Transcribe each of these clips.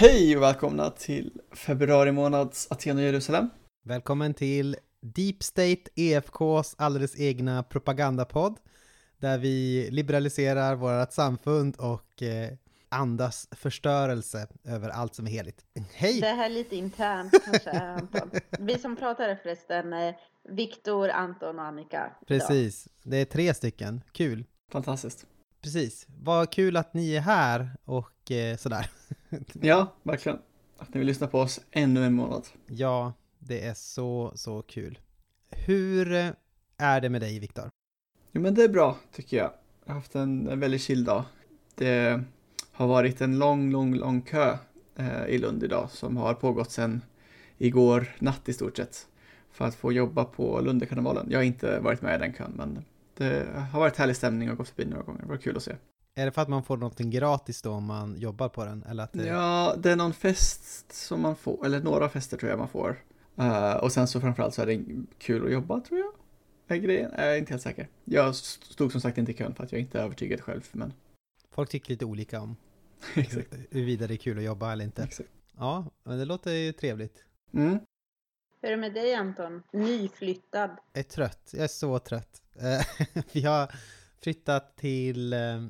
Hej och välkomna till februari månads Aten och Jerusalem. Välkommen till Deep State EFKs alldeles egna propagandapodd där vi liberaliserar vårt samfund och eh, andas förstörelse över allt som är heligt. Hej! Det här är lite internt kanske, Anton. Vi som pratar är förresten eh, Viktor, Anton och Annika. Precis, det är tre stycken. Kul! Fantastiskt. Precis, vad kul att ni är här och eh, sådär. Ja, verkligen. Att ni vill lyssna på oss ännu en månad. Ja, det är så, så kul. Hur eh, är det med dig, Viktor? Jo, men det är bra, tycker jag. Jag har haft en, en väldigt chill dag. Det har varit en lång, lång, lång kö eh, i Lund idag som har pågått sedan igår natt i stort sett för att få jobba på Lundekarnevalen. Jag har inte varit med i den kön, men det har varit härlig stämning och gått förbi några gånger. Det var kul att se. Är det för att man får någonting gratis då om man jobbar på den? Eller att det... Ja, det är någon fest som man får, eller några fester tror jag man får. Uh, och sen så framförallt så är det kul att jobba tror jag. Är grejen, jag är inte helt säker. Jag stod som sagt inte i kön för att jag inte är övertygad själv, men... Folk tycker lite olika om huruvida det är kul att jobba eller inte. Exakt. Ja, men det låter ju trevligt. Mm. Hur är det med dig Anton? Nyflyttad. Jag är trött, jag är så trött. Eh, Vi har flyttat till eh,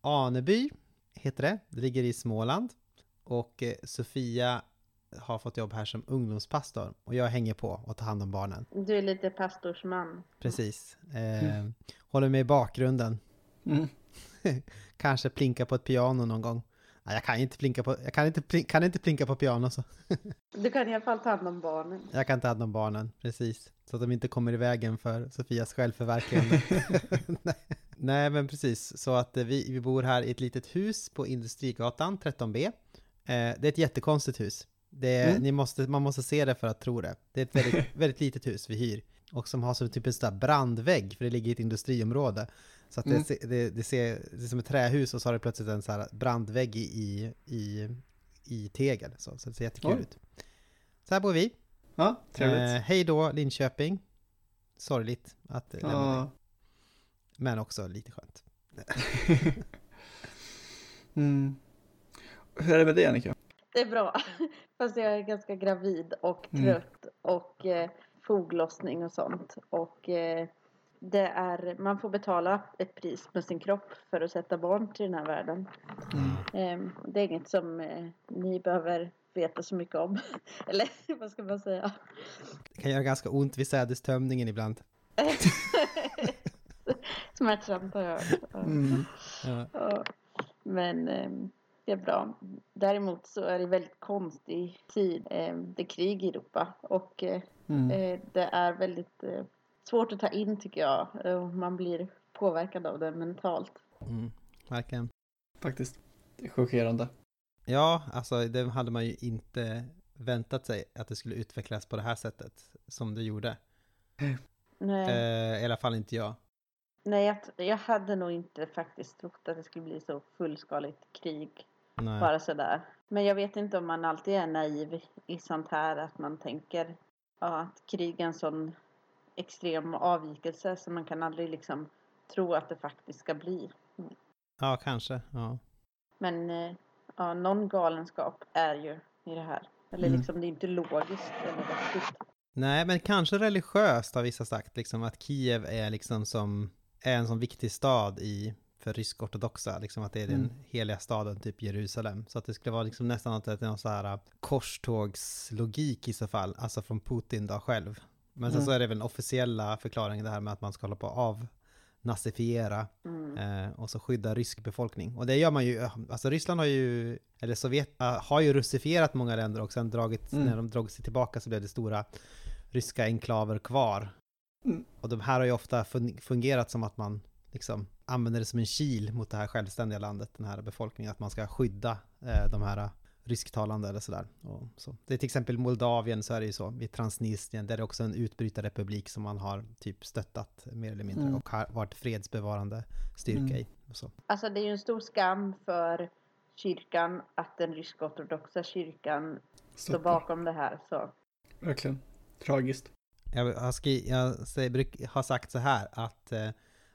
Aneby, heter det. Det ligger i Småland. Och eh, Sofia har fått jobb här som ungdomspastor. Och jag hänger på och tar hand om barnen. Du är lite pastorsman. Precis. Eh, håller mig i bakgrunden. Mm. Kanske plinka på ett piano någon gång. Nej, jag kan inte plinka på, jag kan inte, plin- kan inte plinka på piano så. Du kan i alla fall ta hand om barnen. Jag kan ta hand om barnen, precis. Så att de inte kommer i vägen för Sofias självförverkligande. Nej. Nej, men precis. Så att eh, vi, vi bor här i ett litet hus på Industrigatan 13B. Eh, det är ett jättekonstigt hus. Det är, Mm. ni måste, man måste se det för att tro det. Det är ett väldigt, väldigt litet hus vi hyr. Och som har som typ en sån där brandvägg, för det ligger i ett industriområde. Så att det, Mm. se- det, det ser det som ett trähus och så har det plötsligt en så här brandvägg i, i, i, tegel. Så, så det ser jättekul Oj. ut. Så här bor vi. Ja, trevligt. Eh, hej då Linköping. Sorgligt att lämna dig. Ja. Men också lite skönt. mm. Hur är det med dig Annika? Det är bra. Fast jag är ganska gravid och Mm. trött och eh, foglossning och sånt. Och eh, det är, man får betala ett pris med sin kropp för att sätta barn till den här världen. Mm. Eh, det är inget som eh, ni behöver veta så mycket om. Eller vad ska man säga? Det kan göra ganska ont vid sädestömningen ibland. Smärtsamt har jag hört. Mm. Ja. Men eh, det är bra. Däremot så är det väldigt konstig tid. Eh, det är krig i Europa och eh, Mm. eh, det är väldigt svårt att ta in tycker jag. Eh, Man blir påverkad av det mentalt. Mm, verkligen. Faktiskt. Det är chockerande. Ja, alltså det hade man ju inte väntat sig att det skulle utvecklas på det här sättet som det gjorde. Nej, Eh, I alla fall inte jag. nej jag, jag hade nog inte faktiskt trott att det skulle bli så fullskaligt krig. Nej. Bara sådär. Men jag vet inte om man alltid är naiv i sånt här. Att man tänker ja, att krig är en sån extrem avvikelse. Så man kan aldrig liksom tro att det faktiskt ska bli. Ja, kanske. Ja. Men eh, ja, någon galenskap är ju i det här. Eller Mm. liksom det är inte logiskt eller vettigt. Nej, men kanske religiöst har vissa sagt, liksom att Kiev är liksom som, är en sån viktig stad i, för rysk-ortodoxa, liksom att det är den Mm. heliga staden, typ Jerusalem. Så att det skulle vara liksom nästan att det är någon så här korstågslogik i så fall, alltså från Putin då själv. Men sen Mm. så är det väl den officiella förklaringen det här med att man ska hålla på att av nazifiera Mm. eh, och så skydda rysk befolkning. Och det gör man ju, alltså Ryssland har ju, eller Sovjet äh, har ju russifierat många länder och sen dragit, Mm. när de drog sig tillbaka så blev det stora ryska enklaver kvar. Mm. Och de här har ju ofta fun- fungerat som att man liksom använder det som en kil mot det här självständiga landet, den här befolkningen, att man ska skydda eh, de här rysktalande eller sådär. Och så. Det är till exempel Moldavien så är det ju så, i Transnistrien, där är det också en utbrytarrepublik som man har typ stöttat mer eller mindre Mm. och har varit fredsbevarande styrka Mm. i. Och så. Alltså det är ju en stor skam för kyrkan att den rysk-ortodoxa kyrkan står Stoppar. bakom det här. Så. Verkligen. Tragiskt. Jag har, skri- jag säger, bruk, har sagt så här att eh,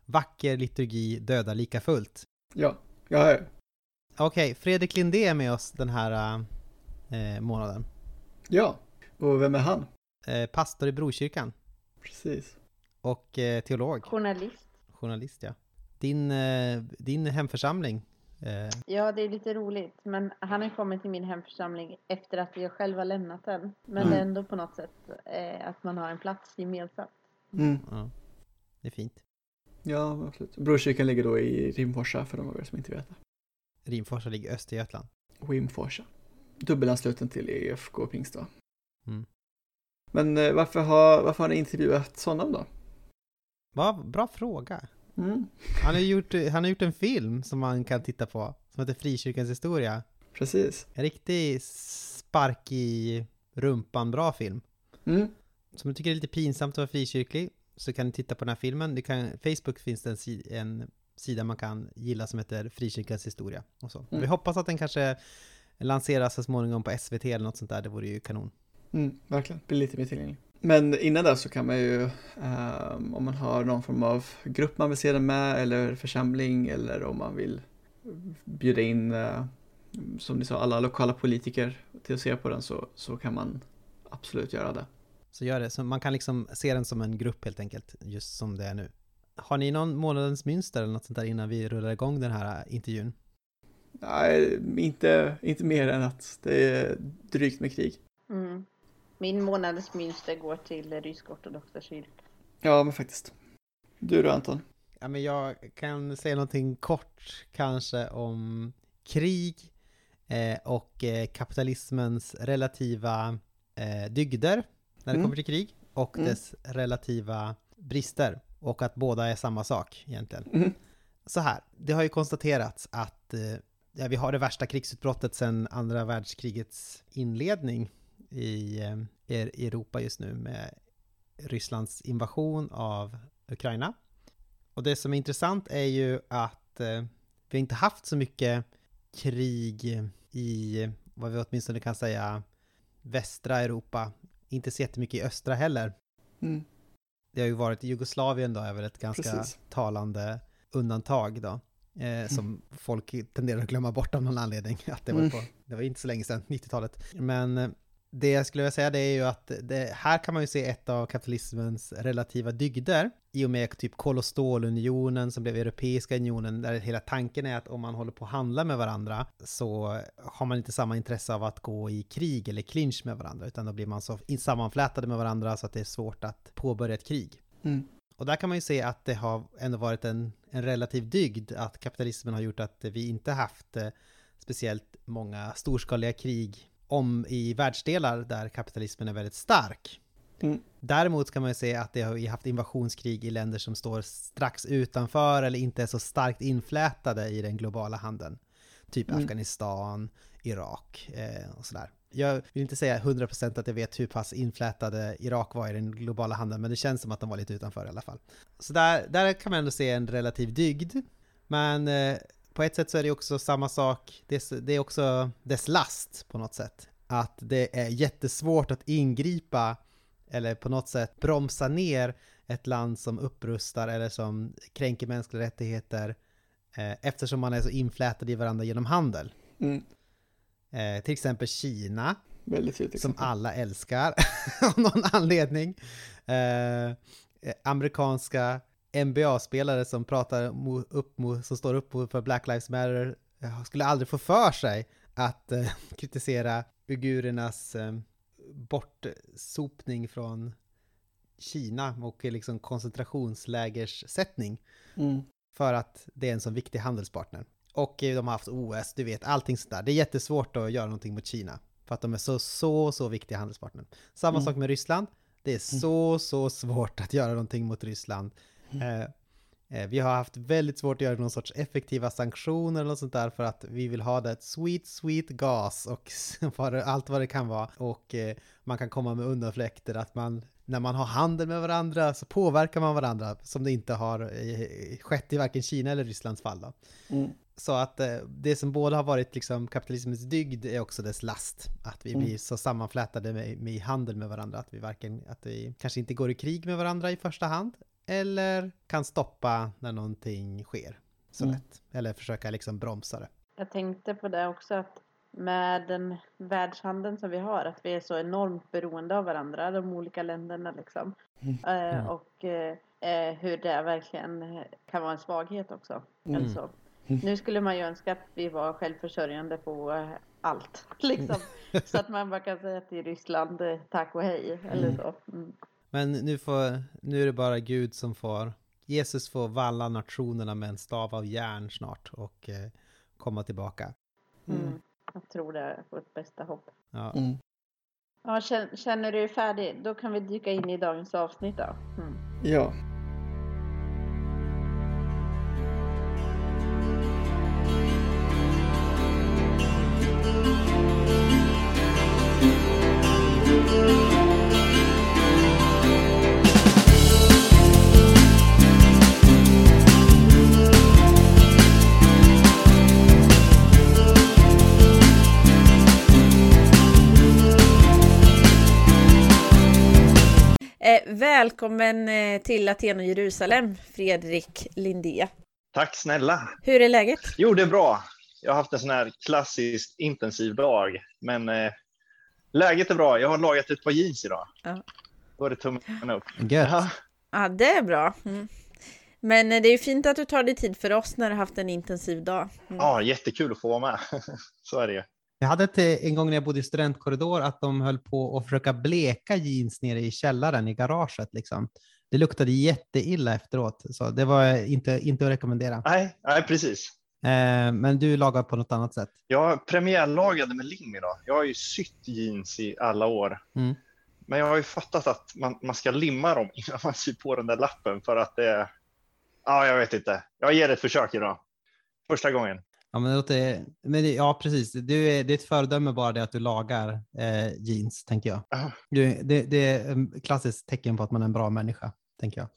vacker liturgi dödar lika fullt. Ja. Ja, Okej, Fredrik Lindé är med oss den här, eh, eh, månaden. Ja, och vem är han? Eh, pastor i Brokyrkan Precis. och eh, teolog, Journalist. journalist ja. Din, eh, din hemförsamling, eh, Ja, det är lite roligt. Men han har kommit till min hemförsamling efter att jag själv har lämnat den. Men Mm. det är ändå på något sätt eh, att man har en plats gemensamt. Mm. ja, det är fint. Ja, absolut. Brokyrkan ligger då i Rimforsa för de av er som inte vet det. Rimforsa ligger i Östergötland. Rimforsa. Dubbelansluten till EFK Pingsta. Mm. Men eh, varför har, varför har ni intervjuat honom då? Va, bra fråga. Mm. Han har, gjort, han har gjort en film som man kan titta på, som heter Frikyrkans historia. Precis. En riktig spark i rumpan bra film. Mm. Om du tycker det är lite pinsamt att vara frikyrklig så kan ni titta på den här filmen. Du kan, Facebook finns det en, en sida man kan gilla som heter Frikyrkans historia. Och så. Mm. Vi hoppas att den kanske lanseras så småningom på SVT eller något sånt där. Det vore ju kanon. Mm, verkligen, blir lite mer tillgänglig. Men innan det så kan man ju, ehm, om man har någon form av grupp man vill se den med eller församling eller om man vill bjuda in, eh, som ni sa, alla lokala politiker till att se på den så, så kan man absolut göra det. Så gör det. Så man kan liksom se den som en grupp helt enkelt, just som det är nu. Har ni någon månadens mönster eller något sånt där innan vi rullar igång den här intervjun? Nej, inte, inte mer än att det är drygt med krig. Mm. Min månadens mönster går till rysk-ortodoxa kyrkan. Ja, men faktiskt. Du då Anton? Ja, men jag kan säga någonting kort kanske om krig eh, och eh, kapitalismens relativa eh, dygder när det Mm. kommer till krig och Mm. dess relativa brister och att båda är samma sak egentligen. Mm. Så här, det har ju konstaterats att eh, ja, vi har det värsta krigsutbrottet sedan andra världskrigets inledning i, eh, i Europa just nu med Rysslands invasion av Ukraina. Och det som är intressant är ju att eh, vi inte haft så mycket krig i, vad vi åtminstone kan säga, västra Europa. Inte så jättemycket i östra heller. Mm. Det har ju varit Jugoslavien då, är väl ett ganska Precis. talande undantag då. Eh, som folk tenderar att glömma bort av någon anledning. Att det, var Mm. på, det var inte så länge sedan, 90-talet. Men eh, det jag skulle vilja säga det är ju att det, här kan man ju se ett av kapitalismens relativa dygder. I och med typ kol och stålunionen som blev Europeiska unionen, där hela tanken är att om man håller på att handla med varandra så har man inte samma intresse av att gå i krig eller clinch med varandra, utan då blir man så sammanflätade med varandra så att det är svårt att påbörja ett krig. Mm. Och där kan man ju se att det har ändå varit en, en relativ dygd att kapitalismen har gjort att vi inte haft eh, speciellt många storskaliga krig om i världsdelar där kapitalismen är väldigt stark. Mm. Däremot kan man ju se att det har haft invasionskrig i länder som står strax utanför eller inte är så starkt inflätade i den globala handeln. Typ Mm. Afghanistan, Irak eh, och sådär. Jag vill inte säga 100% att jag vet hur pass inflätade Irak var i den globala handeln, men det känns som att de var lite utanför i alla fall. Så där, där kan man ändå se en relativ dygd. Men eh, på ett sätt så är det också samma sak, det är, det är också dess last på något sätt. Att det är jättesvårt att ingripa eller på något sätt bromsa ner ett land som upprustar eller som kränker mänskliga rättigheter eh, eftersom man är så inflätad i varandra genom handel. Mm. Eh, till exempel Kina, Väldigt som alla älskar av någon anledning. Eh, eh, amerikanska NBA-spelare som pratar upp, som står upp för Black Lives Matter eh, skulle aldrig få för sig att eh, kritisera uigurernas eh, bortsopning från Kina och liksom koncentrationslägerssättning Mm. för att det är en så viktig handelspartner. Och eh, de har haft OS, du vet, allting sånt där. Det är jättesvårt att göra någonting mot Kina. För att de är så, så, så viktiga handelspartner. Samma Mm. sak med Ryssland. Det är så, så svårt att göra någonting mot Ryssland. Eh, eh, vi har haft väldigt svårt att göra någon sorts effektiva sanktioner eller något sånt där för att vi vill ha det sweet, sweet gas och allt vad det kan vara. Och eh, man kan komma med undanfläkter att man, när man har handel med varandra så påverkar man varandra som det inte har eh, skett i varken Kina eller Rysslands fall. Då. Mm. Så att eh, det som både har varit liksom kapitalismens dygd är också dess last. Att vi Mm. blir så sammanflätade med, med handel med varandra att vi varken, att vi kanske inte går i krig med varandra i första hand eller kan stoppa när någonting sker så Mm. lätt. Eller försöka liksom bromsa det. Jag tänkte på det också att med den världshandeln som vi har, att vi är så enormt beroende av varandra, de olika länderna liksom. Eh, Mm. och eh, eh, hur det verkligen kan vara en svaghet också. Mm. Alltså, nu skulle man ju önska att vi var självförsörjande på eh, allt, liksom. så att man bara kan säga till Ryssland eh, tack och hej, eller så. Mm. Men nu, får, nu är det bara Gud som får, Jesus får valla nationerna med en stav av järn snart och eh, komma tillbaka. Mm. Jag tror det är vårt bästa hopp. Ja. Mm. Ja, känner, känner du dig färdig? Då kan vi dyka in i dagens avsnitt då. Mm. Ja. Välkommen eh, till Aten och Jerusalem, Fredrik Lindé. Tack snälla! Hur är läget? Jo, det är bra. Jag har haft en sån här klassiskt intensiv dag, men eh, läget är bra. Jag har lagat ett par jeans idag. Ja. Då är det tummen upp. Gött. Ja, Ja, det är bra. Mm. Men eh, det är ju fint att du tar dig tid för oss när du haft en intensiv dag. Mm. ja, jättekul att få vara med. Så är det ju. Jag hade ett, eh, en gång när jag bodde i studentkorridor att de höll på att försöka bleka jeans nere i källaren i garaget. Liksom. Det luktade jätteilla efteråt, så det var inte, inte att rekommendera. Nej, nej, precis. Eh, men du lagar på något annat sätt. Jag premiärlagade med lim idag. Jag har ju sytt jeans i alla år. Mm. Men jag har ju fattat att man, man ska limma dem innan man syr på den där lappen för att det är... Ja, jag vet inte. Jag ger det ett försök idag. Första gången. Ja, men det men det, ja, precis. Du är, det är ett föredöme bara det att du lagar eh, jeans, tänker jag. Ja. Du, det, det är ett klassiskt tecken på att man är en bra människa, tänker jag.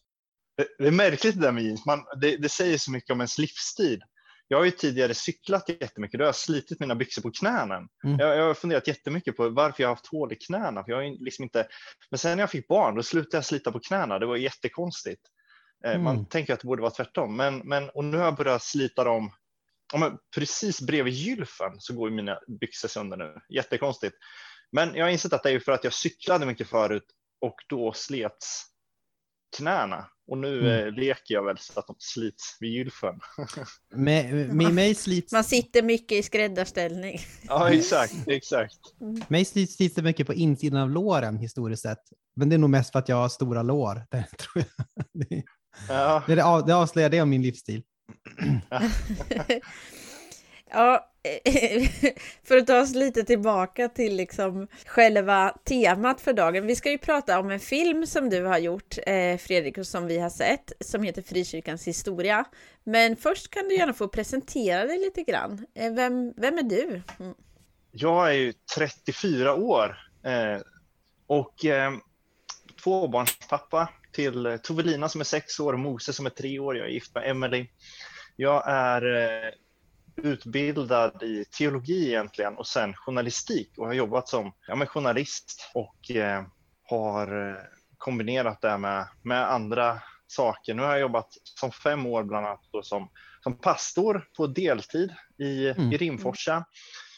Det, det är märkligt det där med jeans. Man, det, säger så mycket om ens livsstil. Jag har ju tidigare cyklat jättemycket. Då har jag slitit mina byxor på knäna. Mm. Jag, jag har funderat jättemycket på varför jag har haft hål i knäna. För jag har liksom inte... Men sen när jag fick barn, då slutade jag slita på knäna. Det var jättekonstigt. Eh, Mm. Man tänker att det borde vara tvärtom. Men, men, och nu har jag börjat slita dem. Ja, men precis bredvid gylfen så går ju mina byxor sönder nu. Jättekonstigt. Men jag har insett att det är för att jag cyklade mycket förut och då slets knäna. Och nu Mm. eh, leker jag väl så att de slits vid gylfen. Med, med mig slits, Man sitter mycket i skräddarställning. Ja, exakt, exakt. mig slits, slits det mycket på insidan av låren historiskt sett. Men det är nog mest för att jag har stora lår. Det, tror jag. Det, Ja, det, av- det avslöjar det om min livsstil. Ja, eh, för att ta oss lite tillbaka till liksom själva temat för dagen. Vi ska ju prata om en film som du har gjort, eh, Fredrik, och som vi har sett, som heter Frikyrkans historia. Men först kan du gärna få presentera dig lite grann. Eh, Vem, vem är du? Mm. jag är ju 34 år eh, och eh, tvåbarnspappa till eh, Tovelina som är sex år och Mose som är tre år. Jag är gift med Emily. Jag är eh, utbildad i teologi egentligen och sen journalistik och har jobbat som ja, men journalist och eh, har eh, kombinerat det med, med andra saker. Nu har jag jobbat som fem år bland annat då som, som pastor på deltid i, Mm. i Rimforsa.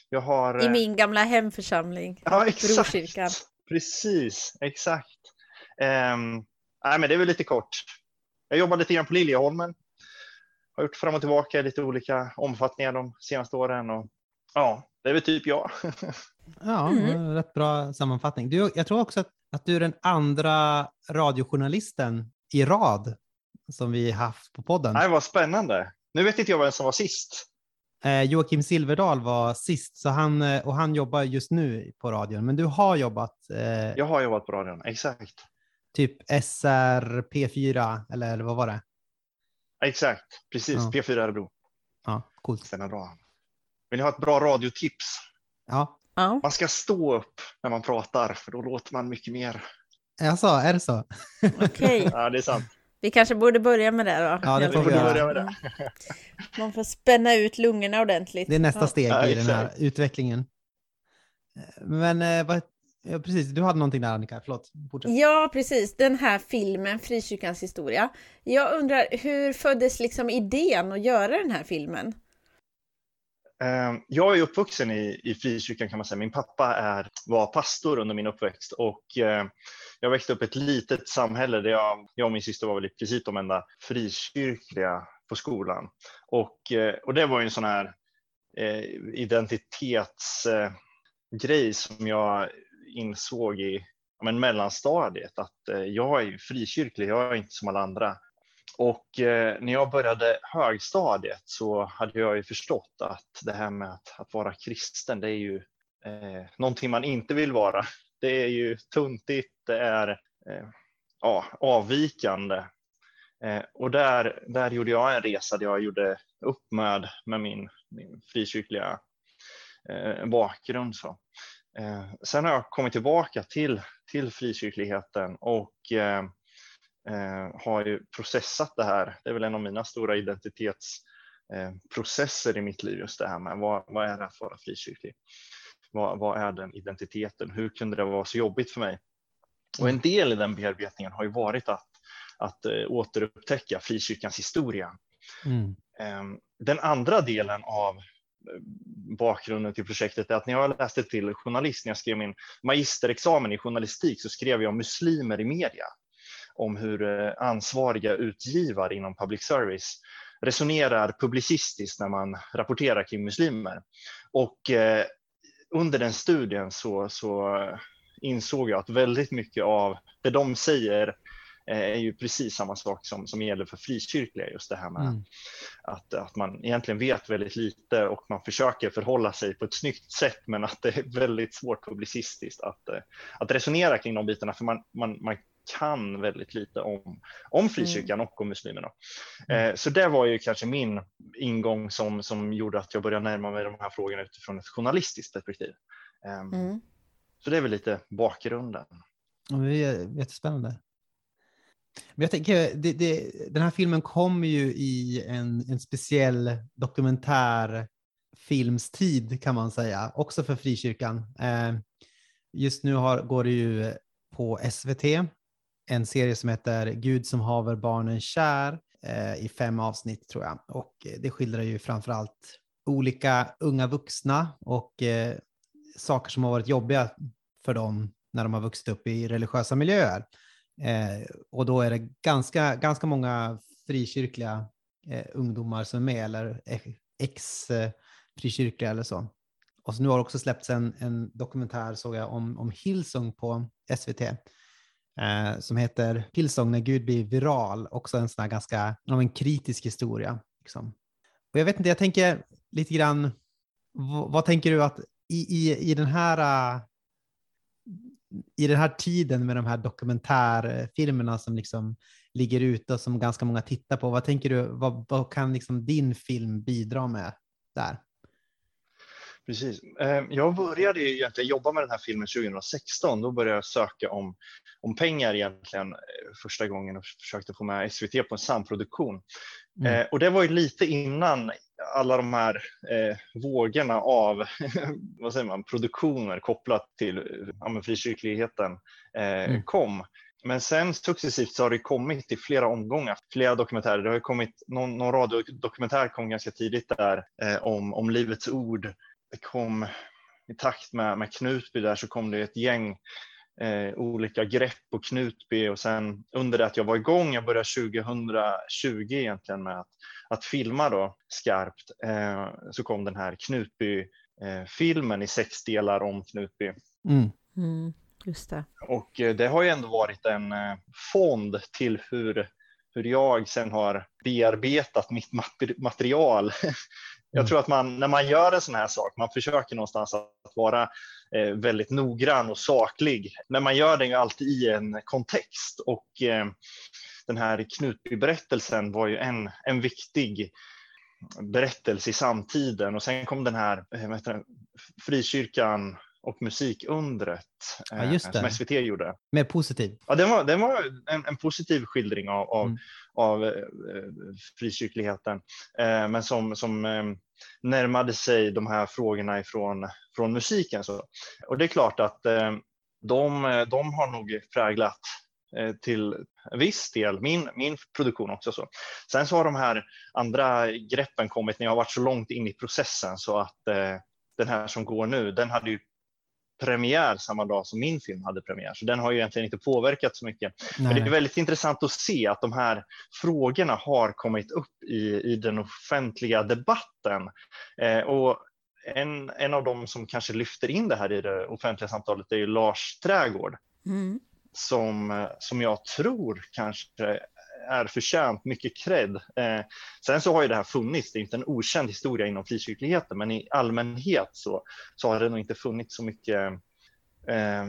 Jag har, I min gamla hemförsamling. Ja, exakt. Brokyrkan. Precis, exakt. Um, nej, men det är väl lite kort. Jag jobbar lite grann på Liljeholmen. Har gjort fram och tillbaka i lite olika omfattningar de senaste åren. Och, ja, det är väl typ jag. Ja, Mm. rätt bra sammanfattning. Du, jag tror också att, att du är den andra radiojournalisten i rad som vi haft på podden. nej, vad spännande. Nu vet inte jag vem som var sist. Eh, Joakim Silverdal var sist, så han, eh, och han jobbar just nu på radion. Men du har jobbat eh, Jag har jobbat på radion, exakt. Typ SR, P4 eller vad var det? Exakt, precis. Ja. P4 Örebro. Ja, coolt. Stämmer bra. Vill ni ha ett bra radiotips? Ja, Ja. Man ska stå upp när man pratar, för då låter man mycket mer. jag sa, är det så? Okej, Ja, det är sant. vi kanske borde börja med det då. Ja, det får vi börja med det. Man får spänna ut lungorna ordentligt. Det är nästa steg Ja, i den här utvecklingen. Eh, Men eh, vad, ja, precis, du hade någonting där Annika, förlåt. Fortsätt. Ja, precis. Den här filmen, Frikyrkans historia. Jag undrar, hur föddes liksom idén att göra den här filmen? Eh, jag är uppvuxen i, i frikyrkan kan man säga. Min pappa är, var pastor under min uppväxt och eh, jag växte upp i ett litet samhälle där jag, jag och min syster var väl i princip de enda frikyrkliga på skolan. Och, eh, och det var ju en sån här eh, identitetsgrej eh, som jag insåg i men, mellanstadiet, att eh, jag är frikyrklig, jag är inte som alla andra. Och eh, när jag började högstadiet så hade jag ju förstått att det här med att, att vara kristen, det är ju eh, någonting man inte vill vara. Det är ju tuntigt, det är eh, ja, avvikande. Eh, och där, där gjorde jag en resa där jag gjorde upp med, med min, min frikyrkliga eh, bakgrund. Så. Eh, sen har jag kommit tillbaka till, till frikyrkligheten och eh, eh, har ju processat det här. Det är väl en av mina stora identitetsprocesser i mitt liv, just det här med vad, vad är det att vara frikyrklig? Vad, vad är den identiteten? Hur kunde det vara så jobbigt för mig? Och en del i den bearbetningen har ju varit att, att återupptäcka frikyrkans historia. Mm. Ehm, den andra delen av bakgrunden till projektet är att när jag läste till journalist, när jag skrev min magisterexamen i journalistik, så skrev jag om muslimer i media. Om hur eh, ansvariga utgivare inom public service resonerar publicistiskt när man rapporterar kring muslimer. Och eh, under den studien så, så eh, insåg jag att väldigt mycket av det de säger är ju precis samma sak som, som gäller för frikyrkliga, just det här med mm. att, att man egentligen vet väldigt lite och man försöker förhålla sig på ett snyggt sätt, men att det är väldigt svårt publicistiskt att, eh, att resonera kring de bitarna, för man, man, man kan väldigt lite om, om frikyrkan mm. och om muslimerna. Mm. Eh, så det var ju kanske min ingång som, som gjorde att jag började närma mig de här frågorna utifrån ett journalistiskt perspektiv. Eh. Så det är väl lite bakgrunden. Det är jättespännande. Men jag tänker, det, det, den här filmen kommer ju i en, en speciell dokumentärfilmstid, kan man säga, också för frikyrkan. Eh, just nu har, går det ju på SVT, en serie som heter Gud som haver barnen kär eh, i fem avsnitt tror jag. Och det skildrar ju framförallt olika unga vuxna och eh, saker som har varit jobbiga för dem när de har vuxit upp i religiösa miljöer. Eh, och då är det ganska, ganska många frikyrkliga eh, ungdomar som är med, eller eh, ex-frikyrkliga eh, eller så. Och så nu har det också släppts en, en dokumentär, såg jag, om, om Hillsong på SVT. Eh, som heter Hillsong när Gud blir viral. Också en sån här ganska, om en kritisk historia. Liksom. Och jag vet inte, jag tänker lite grann, vad, vad tänker du att i, i, i den här i den här tiden med de här dokumentärfilmerna som liksom ligger ute och som ganska många tittar på, vad tänker du, vad, vad kan liksom din film bidra med där? Precis. Eh, jag började egentligen jobba med den här filmen 2016. Då började jag söka om, om pengar egentligen eh, första gången och försökte få med SVT på en samproduktion. Mm. Eh, och det var ju lite innan alla de här eh, vågorna av vad säger man, produktioner kopplat till ja, frikyrkligheten eh, mm. kom. Men sen successivt så har det kommit i flera omgångar, flera dokumentärer. Det har kommit någon, någon radiodokumentär kom ganska tidigt där eh, om, om Livets ord. Det kom i takt med, med Knutby där så kom det ett gäng eh, olika grepp på Knutby och sen under det att jag var igång, jag började 2020 egentligen med att, att filma då skarpt, eh, så kom den här Knutby-filmen eh, i sex delar om Knutby. Mm. Mm, just det. Och eh, det har ju ändå varit en eh, fond till hur hur jag sen har bearbetat mitt material jag mm. tror att man, när man gör en sån här sak, man försöker någonstans att vara eh, väldigt noggrann och saklig, men man gör det ju alltid i en kontext och eh, den här Knutby-berättelsen var ju en, en viktig berättelse i samtiden och sen kom den här eh, det, frikyrkan och musikundret ja, eh, som SVT gjorde. Mer positiv? Ja, den var, den var en, en positiv skildring av, av, mm. av eh, frikyrkligheten, eh, men som, som eh, närmade sig de här frågorna ifrån från musiken. Så. Och det är klart att de, de har nog präglat till viss del min, min produktion också. Så. Sen så har de här andra greppen kommit när jag varit så långt in i processen så att eh, den här som går nu, den hade ju premiär samma dag som min film hade premiär, så den har ju egentligen inte påverkat så mycket. Nej. Men det är väldigt intressant att se att de här frågorna har kommit upp i, i den offentliga debatten. Eh, och en, en av dem som kanske lyfter in det här i det offentliga samtalet är ju Lars Trägård. Mm. Som, som jag tror kanske är förtjänt mycket cred. Eh, sen så har ju det här funnits, det är inte en okänd historia inom frikyrkligheten, men i allmänhet så, så har det nog inte funnits så mycket eh,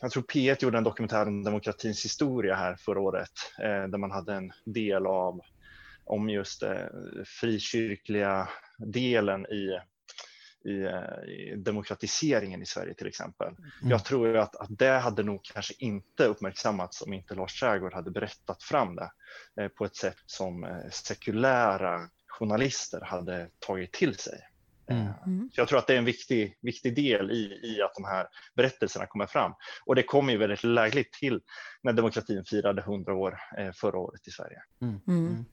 jag tror P1 gjorde en dokumentär om demokratins historia här förra året, eh, där man hade en del av om just eh, frikyrkliga delen i i, eh, i demokratiseringen i Sverige till exempel. Mm. Jag tror att, att det hade nog kanske inte uppmärksammats om inte Lars Trägård hade berättat fram det eh, på ett sätt som eh, sekulära journalister hade tagit till sig. Mm. mm. Så jag tror att det är en viktig, viktig del i, i att de här berättelserna kommer fram. Och det kommer ju väldigt lägligt till när demokratin firade 100 år förra året i Sverige. Mm. mm.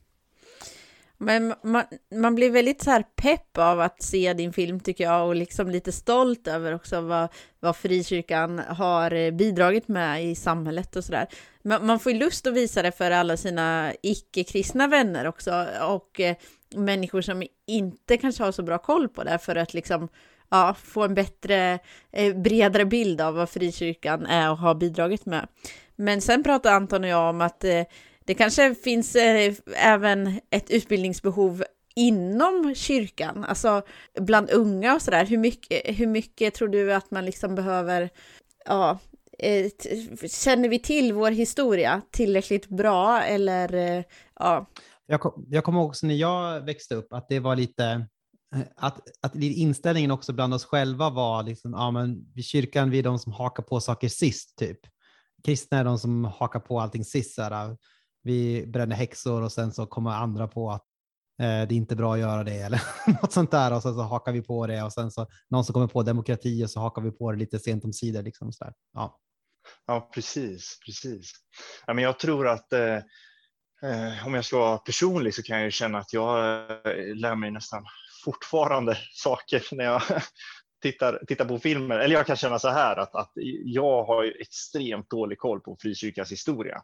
Men man, man blir väldigt så här pepp av att se din film tycker jag och liksom lite stolt över också vad, vad frikyrkan har eh, bidragit med i samhället och sådär. Man, man får ju lust att visa det för alla sina icke-kristna vänner också och eh, människor som inte kanske har så bra koll på det för att liksom ja, få en bättre, eh, bredare bild av vad frikyrkan är och har bidragit med. Men sen pratar Anton och jag om att eh, det kanske finns eh, även ett utbildningsbehov inom kyrkan, alltså bland unga och sådär. Hur mycket, hur mycket tror du att man liksom behöver, ja, eh, känner vi till vår historia tillräckligt bra eller, eh, ja? Jag, kom, jag kommer också när jag växte upp att det var lite, eh, att, att inställningen också bland oss själva var liksom, ja men vid kyrkan vi är de som hakar på saker sist typ. Kristna är de som hakar på allting sist, så vi bränner häxor och sen så kommer andra på att eh, det är inte bra att göra det eller något sånt där och sen så hakar vi på det och sen så någon som kommer på demokrati och så hakar vi på det lite sent om sidor. Liksom så där. Ja. ja, precis, precis. Ja, men jag tror att eh, eh, om jag ska vara personlig så kan jag känna att jag eh, lär mig nästan fortfarande saker när jag tittar, tittar på filmer, eller jag kan känna så här att, att jag har extremt dålig koll på frikyrkans historia.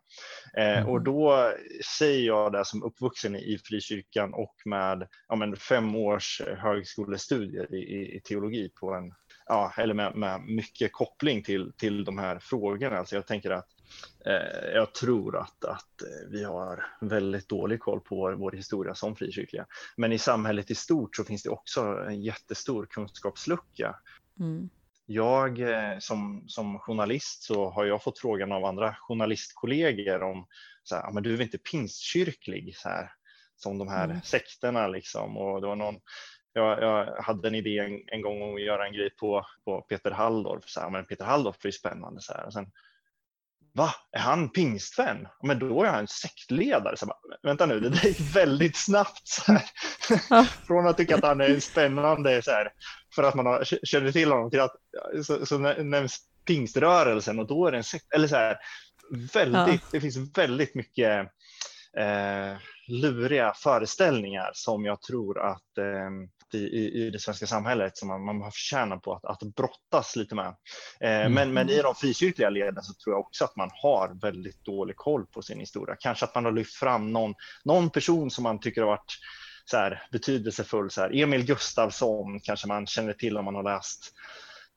Eh, mm. Och då säger jag det som uppvuxen i frikyrkan och med ja, men fem års högskolestudier i, i teologi på en, ja, eller med, med mycket koppling till, till de här frågorna. Alltså jag tänker att jag tror att, att eh, vi har väldigt dålig koll på vår, vår, historia som frikyrkliga. Men i samhället i stort så finns det också en jättestor kunskapslucka. Mm. Jag eh, som, som journalist så har jag fått frågan av andra journalistkollegor om så här, men du är väl inte pingstkyrklig så här, som de här mm. sekterna liksom. Och det var någon, jag, jag, hade en idé en, en gång att göra en grej på, på Peter Halldorf. Så här, men Peter Halldorf är ju spännande. Så här. Och sen Va, är han pingstvän? Men då är han sektledare. Så bara, Vänta nu, det gick väldigt snabbt. Så ja. Från att tycka att han är spännande så här, för att man har, känner till honom till att så, så nämns pingströrelsen och då är det en sekt. Eller så här, väldigt, ja. det finns väldigt mycket eh, luriga föreställningar som jag tror att eh, i, i, det svenska samhället som man, man förtjänar på att, att brottas lite med. Eh, mm. men, men i de frikyrkliga leden så tror jag också att man har väldigt dålig koll på sin historia. Kanske att man har lyft fram någon, någon person som man tycker har varit så här, betydelsefull. Så här. Emil Gustafsson kanske man känner till om man har läst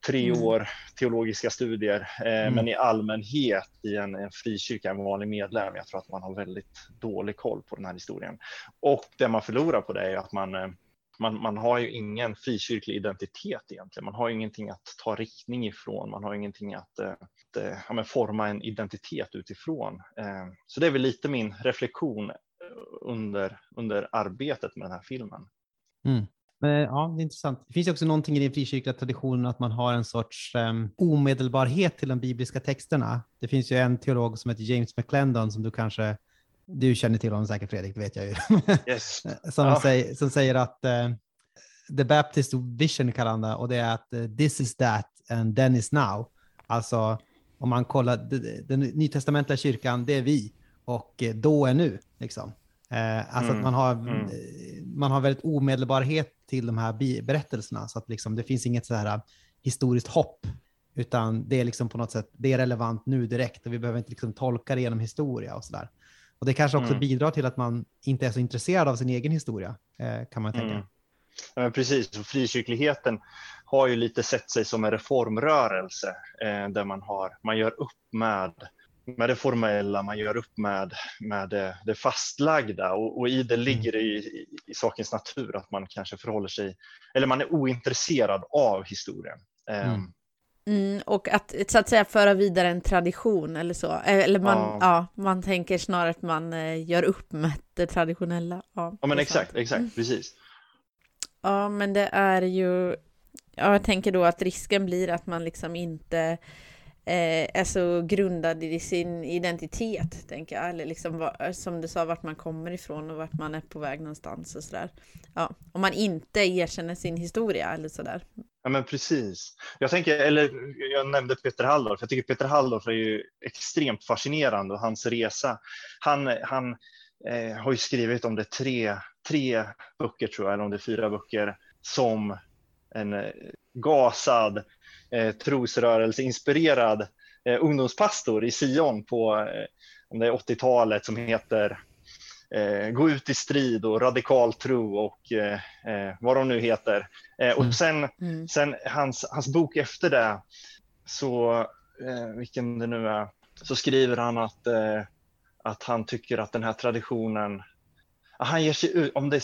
tre mm. år teologiska studier, eh, mm. men i allmänhet i en, en frikyrka, en vanlig medlem. Jag tror att man har väldigt dålig koll på den här historien. Och det man förlorar på det är att man, eh, man, man har ju ingen frikyrklig identitet egentligen. Man har ingenting att ta riktning ifrån. Man har ingenting att, eh, att eh, ja, forma en identitet utifrån. Eh, så det är väl lite min reflektion under, under arbetet med den här filmen. Mm. Ja, det är intressant. Det finns också någonting i den frikyrkliga traditionen att man har en sorts um, omedelbarhet till de bibliska texterna. Det finns ju en teolog som heter James McClendon som du kanske du känner till honom säkert Fredrik, det vet jag ju. Yes. som, ja. säger, som säger att uh, The Baptist Vision kallar han det och det är att uh, this is that and then is now. Alltså om man kollar, den nytestamentliga kyrkan, det är vi och eh, då är nu. Liksom. Eh, alltså mm. att man har, mm. Man har väldigt omedelbarhet till de här berättelserna, så att liksom, det finns inget så här historiskt hopp, utan det är liksom på något sätt, det är relevant nu direkt och vi behöver inte liksom tolka det genom historia och sådär. Och det kanske också mm. bidrar till att man inte är så intresserad av sin egen historia, eh, kan man tänka. Mm. Ja, precis, och frikyrkligheten har ju lite sett sig som en reformrörelse eh, där man, har, man gör upp med, med det formella, man gör upp med, med det, det fastlagda och, och, i det mm. ligger det i, i, i, sakens natur att man kanske förhåller sig, eller man är ointresserad av historien. Eh, mm. Mm, och att så att säga föra vidare en tradition eller så. Eller man, ja. ja man tänker snarare att man eh, gör upp med det traditionella. Ja, ja men exakt, sant. exakt, mm. precis. Ja, men det är ju... Ja, jag tänker då att risken blir att man liksom inte eh, är så grundad i sin identitet, tänker jag. Eller liksom som du sa, vart man kommer ifrån och vart man är på väg någonstans och sådär. Ja, om man inte erkänner sin historia eller sådär. Ja, men precis. Jag tänker, eller jag nämnde Peter Halldorf. Jag tycker Peter Halldorf är ju extremt fascinerande och hans resa. Han, han eh, har ju skrivit om det tre, tre böcker tror jag, eller om det är fyra böcker, som en eh, gasad, eh, trosrörelseinspirerad eh, ungdomspastor i Sion på eh, om det är 80-talet som heter eh, Gå ut i strid och radikal tro och eh, eh vad de nu heter. Eh, och mm. sen, mm. sen hans, hans bok efter det, så vilken det nu är, så skriver han att att han tycker att den här traditionen, han ger sig ut, om det är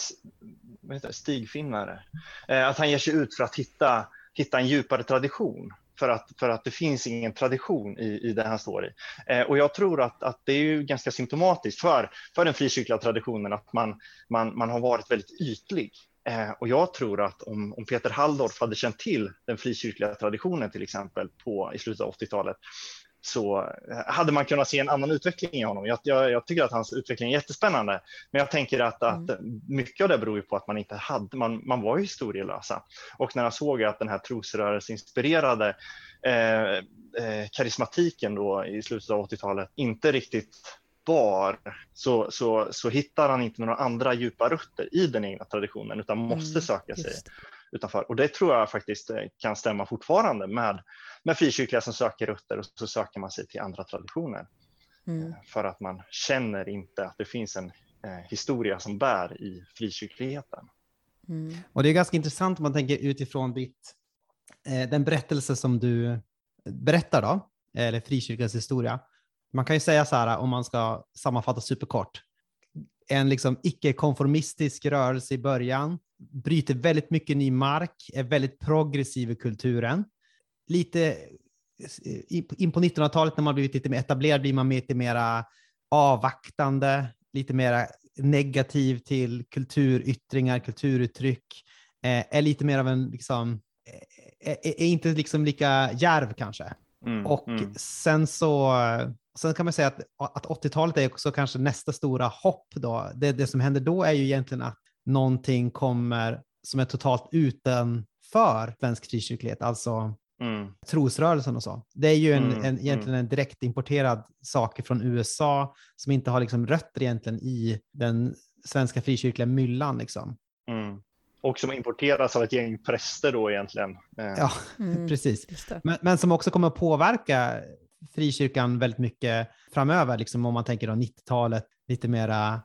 vad heter det, stigfinnare, eh, att han ger sig ut för att hitta, hitta en djupare tradition. För att, för att det finns ingen tradition i, i det han står i. Eh, och jag tror att, att det är ju ganska symptomatiskt för, för den frikyrkliga traditionen att man, man, man har varit väldigt ytlig. Eh, och jag tror att om, om Peter Halldorf hade känt till den frikyrkliga traditionen till exempel på, i slutet av 80-talet så eh, hade man kunnat se en annan utveckling i honom. Jag, jag, jag tycker att hans utveckling är jättespännande, men jag tänker att, att mm. mycket av det beror på att man inte hade, man, man var historielösa. Och när han såg att den här trosrörelseinspirerade eh, eh, karismatiken då i slutet av 80-talet inte riktigt bar så, så, så hittar han inte några andra djupa rötter i den egna traditionen utan måste mm, söka sig utanför. Och det tror jag faktiskt eh, kan stämma fortfarande med, med frikyrkliga som söker rötter och så söker man sig till andra traditioner. Mm. Eh, för att man känner inte att det finns en eh, historia som bär i frikyrkligheten. Mm. Och det är ganska intressant om man tänker utifrån ditt, eh, den berättelse som du berättar då, eller frikyrkans historia. Man kan ju säga så här om man ska sammanfatta superkort. En liksom icke-konformistisk rörelse i början bryter väldigt mycket ny mark, är väldigt progressiv i kulturen. Lite eh, in på 1900-talet när man blivit lite mer etablerad blir man lite mer avvaktande, lite mer negativ till kulturyttringar, kulturuttryck, eh, är lite mer av en, liksom, är, är inte liksom lika järv kanske. Mm, och mm. sen så sen kan man säga att, att 80-talet är också kanske nästa stora hopp då. Det, det som händer då är ju egentligen att någonting kommer som är totalt utanför svensk frikyrklighet, alltså mm. trosrörelsen och så. Det är ju en, mm. en, egentligen mm. en direkt importerad sak från USA som inte har liksom rötter egentligen i den svenska frikyrkliga myllan. Liksom. Mm. Och som importeras av ett gäng präster då egentligen. Eh. Ja, mm. precis. Men, men, som också kommer att påverka frikyrkan väldigt mycket framöver, liksom om man tänker 90-talet, lite mera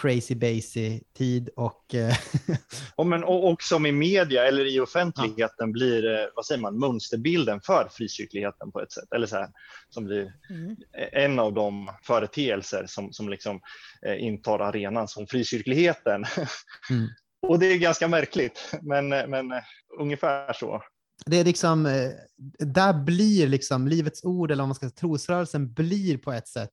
crazy basy tid och... Eh, och, men, och, och som i media eller i offentligheten ja. blir, eh, vad säger man, mönsterbilden för frikyrkligheten på ett sätt. Eller så här, som blir mm. en av de företeelser som, som liksom eh, intar arenan som frikyrkligheten. Mm. och det är ganska märkligt, men, men ungefär så det är liksom, eh, där blir liksom Livets Ord, eller om man ska säga trosrörelsen, blir på ett sätt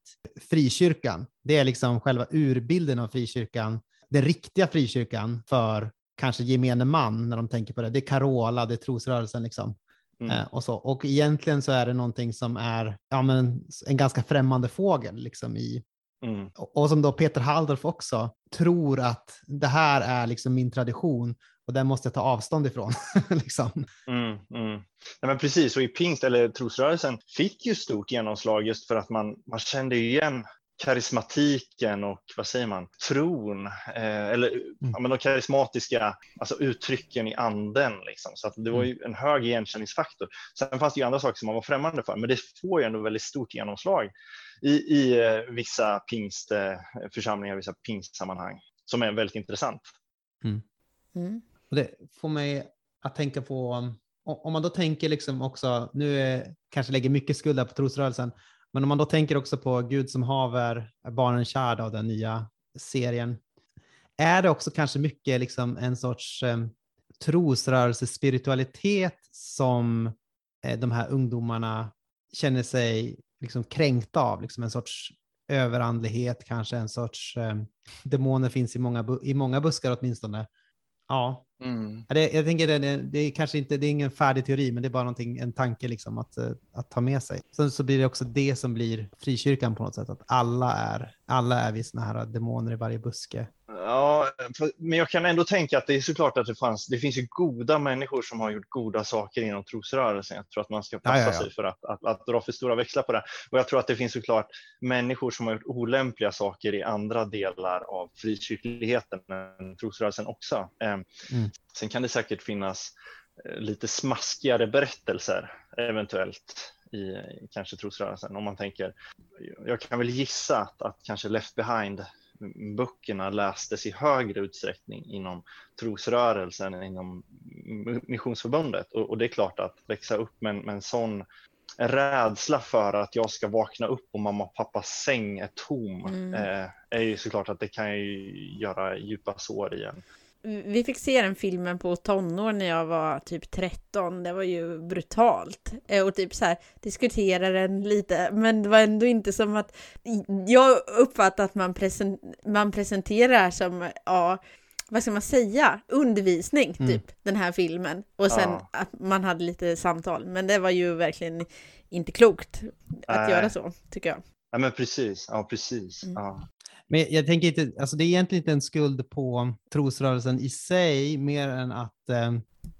frikyrkan. Det är liksom själva urbilden av frikyrkan, den riktiga frikyrkan för kanske gemene man när de tänker på det. Det är Carola, det är trosrörelsen liksom. Mm. Eh, och, så. och egentligen så är det någonting som är ja, men en ganska främmande fågel liksom i, Mm. Och som då Peter Halldorf också tror att det här är liksom min tradition och den måste jag ta avstånd ifrån. liksom. Mm, mm. Nej, men precis, och i pingst eller trosrörelsen fick ju stort genomslag just för att man, man kände igen karismatiken och vad säger man, tron eh, eller mm. ja, men de karismatiska alltså uttrycken i anden. Liksom. Så att det var ju en hög igenkänningsfaktor. Sen fanns det ju andra saker som man var främmande för, men det får ju ändå väldigt stort genomslag i, i eh, vissa pingstförsamlingar, vissa pingstsammanhang som är väldigt intressant. Mm. Mm. Och det får mig att tänka på, om man då tänker liksom också, nu är, kanske lägger mycket skuld på trosrörelsen, men om man då tänker också på Gud som haver barnen kär av den nya serien, är det också kanske mycket liksom en sorts eh, trosrörelsespiritualitet som eh, de här ungdomarna känner sig liksom kränkta av, liksom en sorts överandlighet, kanske en sorts eh, demoner finns i många, i många buskar åtminstone. Ja, mm. det, jag tänker det, det, är kanske inte, det är ingen färdig teori, men det är bara någonting, en tanke liksom att, eh, att ta med sig. Sen så blir det också det som blir frikyrkan på något sätt, att alla är, alla är vi såna här demoner i varje buske. Ja, men jag kan ändå tänka att det är såklart att det fanns, det finns ju goda människor som har gjort goda saker inom trosrörelsen. Jag tror att man ska passa ja, ja, ja. sig för att, att, att, dra för stora växlar på det. Och jag tror att det finns såklart människor som har gjort olämpliga saker i andra delar av frikyrkligheten, trosrörelsen också. Ehm, mm. Sen kan det säkert finnas eh, lite smaskigare berättelser eventuellt i kanske trosrörelsen om man tänker. Jag kan väl gissa att, att kanske Left behind böckerna lästes i högre utsträckning inom trosrörelsen än inom Missionsförbundet. Och, och det är klart att växa upp med, med en sån rädsla för att jag ska vakna upp och mamma och pappas säng är tom mm. eh, är ju såklart att det kan ju göra djupa sår i en. Vi fick se den filmen på tonår när jag var typ 13. Det var ju brutalt. Eh, och typ så här diskutera den lite. Men det var ändå inte som att jag uppfattar att man, present, man presenterar som, ja, vad ska man säga, undervisning mm. typ, den här filmen. Och sen ja. att man hade lite samtal. Men det var ju verkligen inte klokt att äh. göra så, tycker jag. Ja men precis, ja precis. Mm. Ja. Men jag tänker inte, alltså det är egentligen inte en skuld på trosrörelsen i sig, mer än att eh,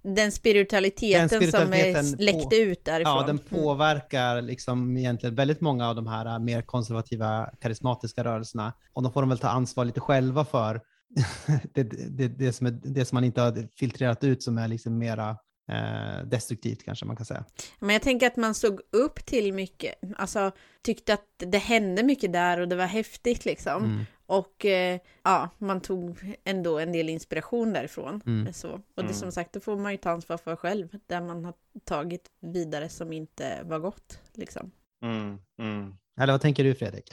den spiritualiteten, den spiritualiteten som är läckte ut därifrån. Ja, den påverkar liksom egentligen väldigt många av de här eh, mer konservativa karismatiska rörelserna. Och de får de väl ta ansvar lite själva för det, det, det, som är, det som man inte har filtrerat ut som är liksom mera eh, destruktivt kanske man kan säga. Men jag tänker att man såg upp till mycket, alltså tyckte att det hände mycket där och det var häftigt liksom. Mm. Och eh, ja, man tog ändå en del inspiration därifrån. Mm. Så. Och det mm. som sagt, då får man ju ta ansvar för själv, där man har tagit vidare som inte var gott. Liksom. Mm. mm. Eller vad tänker du Fredrik?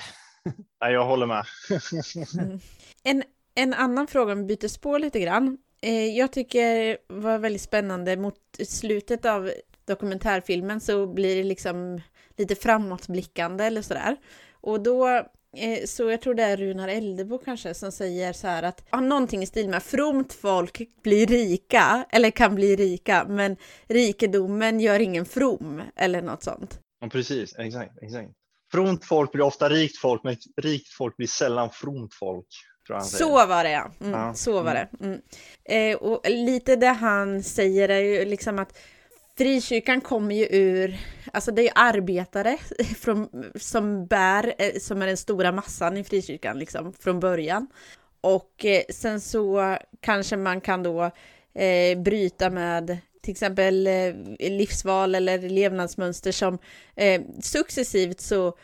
Nej, jag håller med. En, en annan fråga, om vi byter spår lite grann. Eh, jag tycker var väldigt spännande mot slutet av dokumentärfilmen så blir det liksom lite framåtblickande eller sådär. Och då, eh, så jag tror det är Runar Eldebo kanske som säger så här att, ja, någonting i stil med fromt folk blir rika, eller kan bli rika, men rikedomen gör ingen from, eller något sånt. Ja, precis, exakt, exakt. Fromt folk blir ofta rikt folk, men rikt folk blir sällan fromt folk så var det ja. Mm, ja. Så var mm. det. Mm. Eh, och lite det han säger är ju liksom att frikyrkan kommer ju ur, alltså det är ju arbetare från, som bär, eh, som är den stora massan i frikyrkan liksom från början. Och eh, sen så kanske man kan då eh, bryta med till exempel eh, livsval eller levnadsmönster som eh, successivt så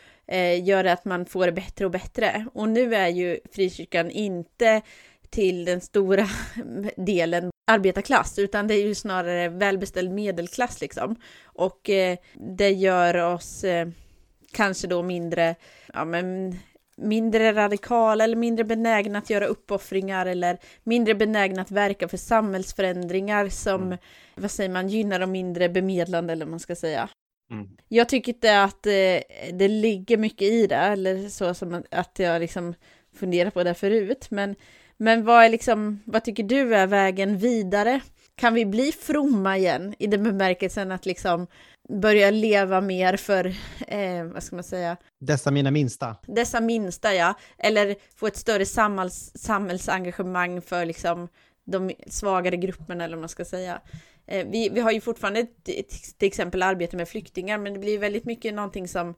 gör att man får det bättre och bättre. Och nu är ju frikyrkan inte till den stora delen arbetarklass, utan det är ju snarare välbeställd medelklass liksom. Och eh, det gör oss eh, kanske då mindre, ja men mindre radikala eller mindre benägna att göra uppoffringar eller mindre benägna att verka för samhällsförändringar som, mm. vad säger man, gynnar de mindre bemedlande eller vad man ska säga. Mm. Jag tycker inte att eh, det ligger mycket i det, eller så som att jag liksom funderar på det förut, men, men vad, är liksom, vad tycker du är vägen vidare? Kan vi bli fromma igen i den bemärkelsen att liksom börja leva mer för, eh, vad ska man säga? Dessa mina minsta. Dessa minsta, ja. Eller få ett större samhälls, samhällsengagemang för liksom de svagare grupperna eller vad man ska säga. Eh, vi, vi har ju fortfarande till exempel arbete med flyktingar men det blir väldigt mycket någonting som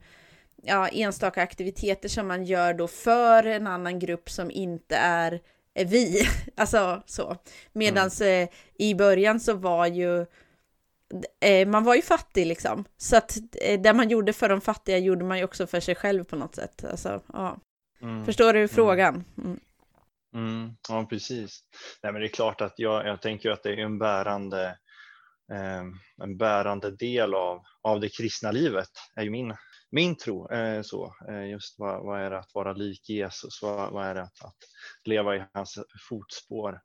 ja, enstaka aktiviteter som man gör då för en annan grupp som inte är, vi. alltså så. Medans mm. eh, i början så var ju eh, man var ju fattig liksom. Så att eh, det man gjorde för de fattiga gjorde man ju också för sig själv på något sätt. Alltså, ja. Mm. Förstår du mm. frågan? Mm. Mm, ja, precis. Nej, men det är klart att jag, jag tänker att det är en bärande, Ehm, en bärande del av, av det kristna livet, är ju min, min tro. Eh, så, eh, just vad, vad, är det att vara lik Jesus? Vad, vad är det att, att leva i hans fotspår?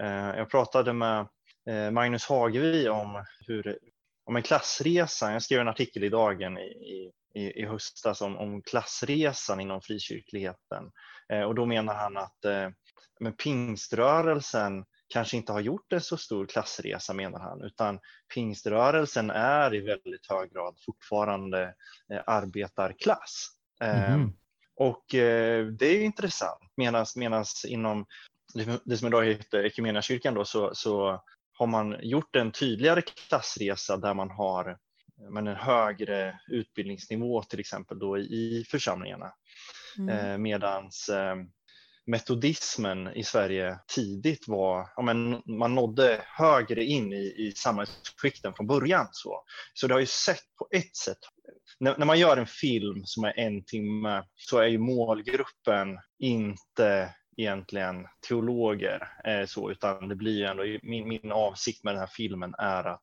Eh, jag pratade med eh, Magnus Hagevi om, hur, om en klassresa. Jag skrev en artikel i Dagen i, i, i höstas om, om klassresan inom frikyrkligheten. Eh, och då menar han att eh, men pingströrelsen kanske inte har gjort en så stor klassresa menar han, utan pingströrelsen är i väldigt hög grad fortfarande eh, arbetarklass. Mm. och eh, det är intressant, medan inom det som idag heter Equmeniakyrkan då, så, så har man gjort en tydligare klassresa där man har men en högre utbildningsnivå till exempel då i församlingarna. Mm. Eh, medans eh, metodismen i Sverige tidigt var, ja, men man nådde högre in i, i samhällsskikten från början. Så, så det har ju sett på ett sätt, när, när man gör en film som är en timme så är ju målgruppen inte egentligen teologer eh, så, utan det blir ju ändå, min, min avsikt med den här filmen är att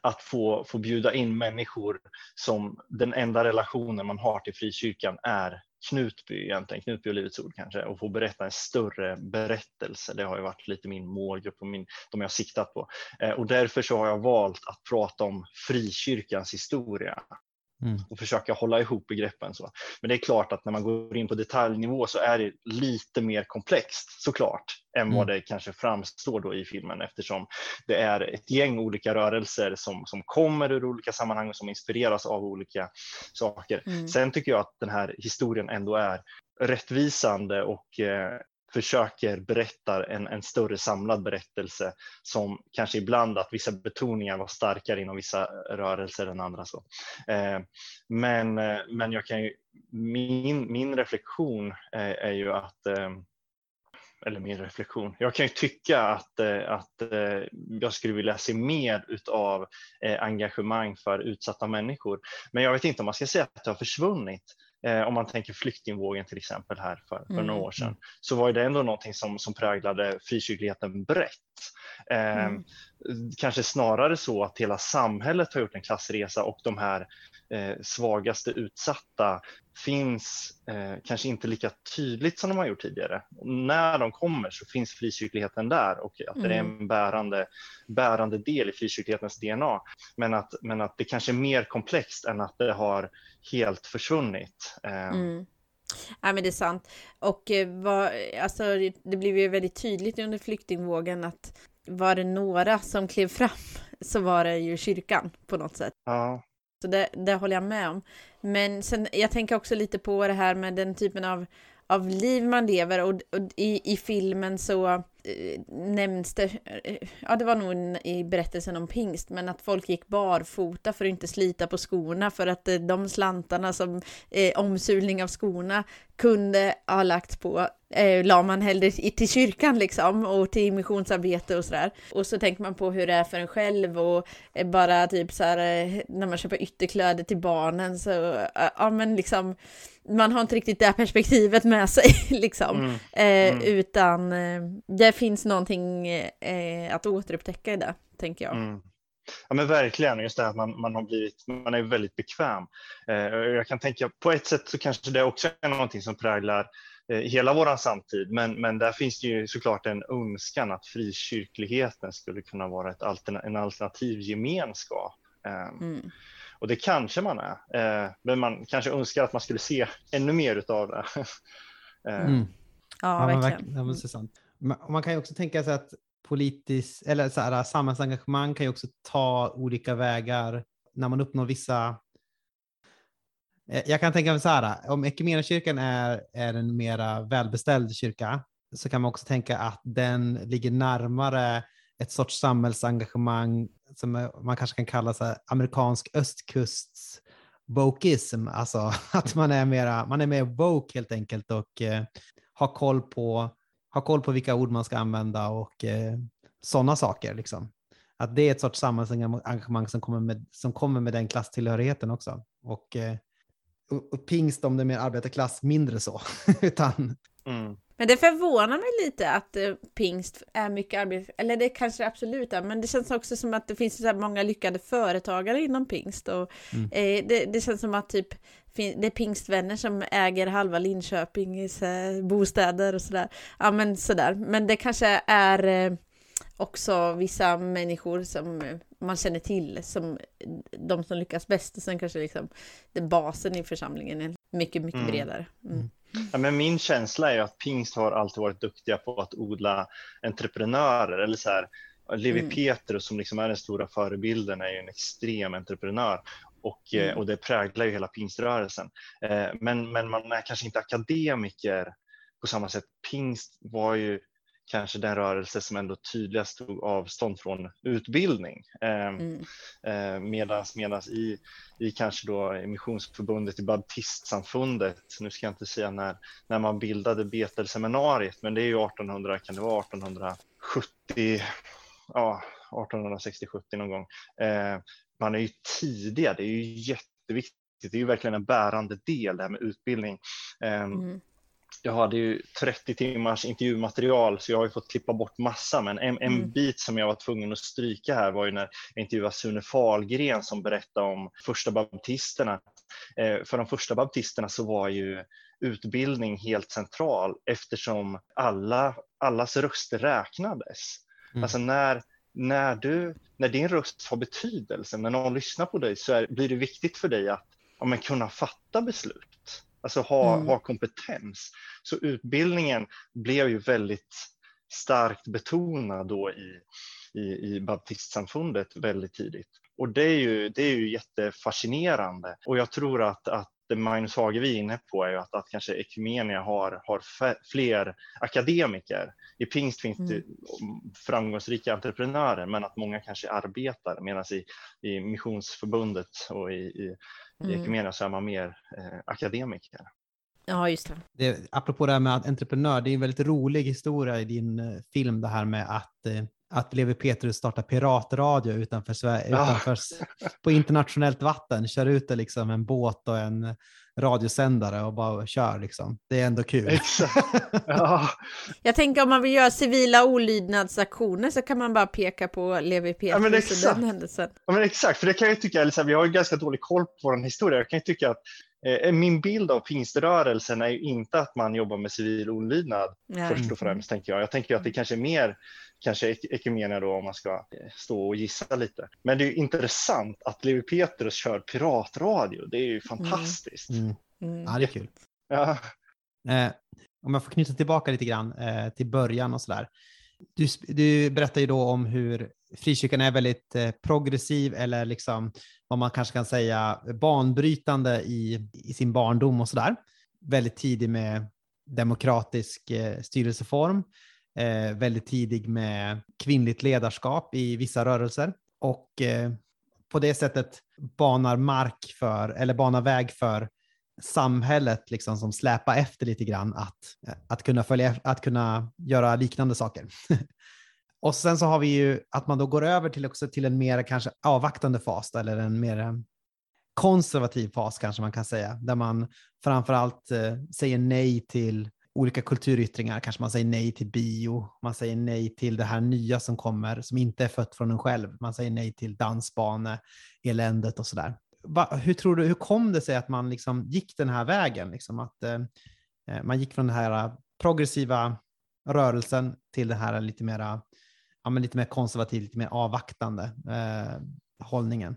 att få, få bjuda in människor som den enda relationen man har till frikyrkan är Knutby egentligen, Knutby och Livets Ord kanske, och få berätta en större berättelse. Det har ju varit lite min målgrupp och min, de jag siktat på. Eh, och därför så har jag valt att prata om frikyrkans historia mm. och försöka hålla ihop begreppen. Så. Men det är klart att när man går in på detaljnivå så är det lite mer komplext såklart än mm. vad det kanske framstår då i filmen eftersom det är ett gäng olika rörelser som, som kommer ur olika sammanhang och som inspireras av olika saker. Mm. Sen tycker jag att den här historien ändå är rättvisande och eh, försöker berätta en, en större samlad berättelse som kanske ibland att vissa betoningar var starkare inom vissa rörelser än andra. Så. Eh, men, eh, men jag kan ju, min, min reflektion eh, är ju att eh, eller min reflektion. Jag kan ju tycka att, eh, att eh, jag skulle vilja se mer utav engagemang för utsatta människor. Men jag vet inte om man ska säga att det har försvunnit. Eh, om man tänker flyktingvågen till exempel här för, för mm. några år sedan, så var det ändå någonting som, som präglade frikyrkligheten brett. Eh, mm. Kanske snarare så att hela samhället har gjort en klassresa och de här eh, svagaste utsatta finns eh, kanske inte lika tydligt som de har gjort tidigare. Och när de kommer så finns frikyrkligheten där och att mm. det är mm. en bärande, bärande del i frikyrklighetens DNA. Men att, men att det kanske är mer komplext än att det har helt försvunnit. Eh, mm. Ja, men det är sant. Och eh, vad, alltså, det blev ju väldigt tydligt under flyktingvågen att var det några som klev fram så var det ju kyrkan på något sätt. Ja. Så det, det håller jag med om. Men sen, jag tänker också lite på det här med den typen av, av liv man lever och, och i, i filmen så eh, nämns det, eh, ja det var nog i berättelsen om pingst, men att folk gick barfota för att inte slita på skorna för att eh, de slantarna som eh, omsulning av skorna kunde ha lagt på eh, la man hellre till kyrkan liksom och till missionsarbete och sådär. Och så tänker man på hur det är för en själv och eh, bara typ så här när man köper ytterkläder till barnen så ja men liksom man har inte riktigt det perspektivet med sig liksom. Mm. Eh, mm. Utan eh, det finns någonting eh, att återupptäcka i det, tänker jag. Mm. Ja men verkligen, just det att man, man har blivit, man är väldigt bekväm. Eh, jag kan tänka på ett sätt så kanske det också är någonting som präglar eh, hela vår samtid, men, men där finns det ju såklart en önskan att frikyrkligheten skulle kunna vara ett altern, en alternativ gemenskap. Mm. Och det kanske man är, eh, men man kanske önskar att man skulle se ännu mer av det. eh. mm. Ja, ja, verkligen. Ja, men sant. Man kan ju också tänka sig att politiskt, eller så här, samhällsengagemang kan ju också ta olika vägar när man uppnår vissa eh, jag kan tänka mig så här, om Equmeniakyrkan är, är en mera välbeställd kyrka så kan man också tänka att den ligger närmare ett sorts samhällsengagemang som man kanske kan kalla så amerikansk östkusts wokeism, alltså att man är, mera, man är mer woke helt enkelt och eh, har, koll på, har koll på vilka ord man ska använda och eh, sådana saker. Liksom. Att det är ett sorts samhällsengagemang som kommer med, som kommer med den klasstillhörigheten också. Och, eh, och, och pingst om det är mer arbetarklass, mindre så. Utan, Mm. Men det förvånar mig lite att eh, pingst är mycket arbete, eller det kanske det absolut är, men det känns också som att det finns så här många lyckade företagare inom pingst och Mm. eh, det, det känns som att typ det är pingstvänner som äger halva Linköpings eh, bostäder och sådär. Ja men sådär, men det kanske är eh, också vissa människor som eh, man känner till som de som lyckas bäst och sen kanske liksom det basen i församlingen är mycket, mycket Mm. bredare. Mm. Ja, men min känsla är att pingst har alltid varit duktiga på att odla entreprenörer. Eller så här, Levi Mm. Petrus som liksom är den stora förebilden är ju en extrem entreprenör. Och, eh, Mm. och det präglar ju hela pingströrelsen. Eh, Men, men man är kanske inte akademiker på samma sätt. Pingst var ju kanske den rörelse som ändå tydligast tog avstånd från utbildning. Eh, Mm. Eh, medans, medans i, i kanske då Missionsförbundet i Baptistsamfundet, nu ska jag inte säga när, när man bildade Betelseminariet, men det är ju 1800, kan det vara 1870, ja 1860-70 någon gång. Eh, man är ju tidiga, det är ju jätteviktigt, det är ju verkligen en bärande del det här med utbildning. Eh, Mm. Jag hade ju 30 timmars intervjumaterial så jag har ju fått klippa bort massa men en, en Mm. bit som jag var tvungen att stryka här var ju när jag intervjuade Sune Fahlgren som berättade om första baptisterna. Eh, för de första baptisterna så var ju utbildning helt central eftersom alla, allas röster räknades. Mm. Alltså när, när, du, när din röst har betydelse, när någon lyssnar på dig så är, blir det viktigt för dig att ja, men kunna fatta beslut. Alltså ha, Mm. ha kompetens. Så utbildningen blev ju väldigt starkt betonad då i, i, i baptistsamfundet väldigt tidigt. Och det är ju, det är ju jättefascinerande. Och jag tror att, att det Magnus Hagevi är inne på är ju att, att kanske Ekumenia har, har fler akademiker. I pingst finns det framgångsrika entreprenörer men att många kanske arbetar medan i, i missionsförbundet och i, i, i Mm. Ekumenia så är man mer eh, akademiker. Ja, just det. det, apropå det här med att entreprenör, det är en väldigt rolig historia i din eh, film det här med att, eh, att Levi Petrus startar piratradio utanför, Sverige, utanför på internationellt vatten, kör ut det liksom en båt och en radiosändare och bara kör liksom. Det är ändå kul. Exakt. Ja, Jag tänker om man vill göra civila olydnadsaktioner så kan man bara peka på Levi Ja, men Petrus och exakt. den händelsen. Ja, men exakt, för det kan jag ju tycka, här, vi har ju ganska dålig koll på vår historia. Jag kan ju tycka att min bild av pingströrelsen är ju inte att man jobbar med civil olydnad Ja. först och främst, tänker jag. Jag tänker att det kanske är mer kanske ek- ekumenia då om man ska eh, stå och gissa lite. Men det är ju intressant att Levi Petrus kör piratradio. Det är ju fantastiskt. Mm. Mm. Ja, det är kul. Ja. Eh, om jag får knyta tillbaka lite grann eh, till början och sådär. Du, du berättar ju då om hur frikyrkan är väldigt eh, progressiv eller liksom vad man kanske kan säga banbrytande i, i sin barndom och sådär. Väldigt tidig med demokratisk eh, styrelseform, eh, väldigt tidig med kvinnligt ledarskap i vissa rörelser och eh, på det sättet banar mark för, eller banar väg för samhället liksom som släpar efter lite grann att, att, kunna, följa, att kunna göra liknande saker. och sen så har vi ju att man då går över till, också till en mer kanske avvaktande fas eller en mer konservativ fas kanske man kan säga, där man framförallt allt säger nej till olika kulturyttringar, kanske man säger nej till bio, man säger nej till det här nya som kommer som inte är fött från en själv, man säger nej till dansbane, eländet och sådär. Va, hur tror du, hur kom det sig att man liksom gick den här vägen? Liksom att eh, eh man gick från den här eh, progressiva rörelsen till det här lite mera, ja, men lite mer konservativ, lite mer avvaktande eh, hållningen.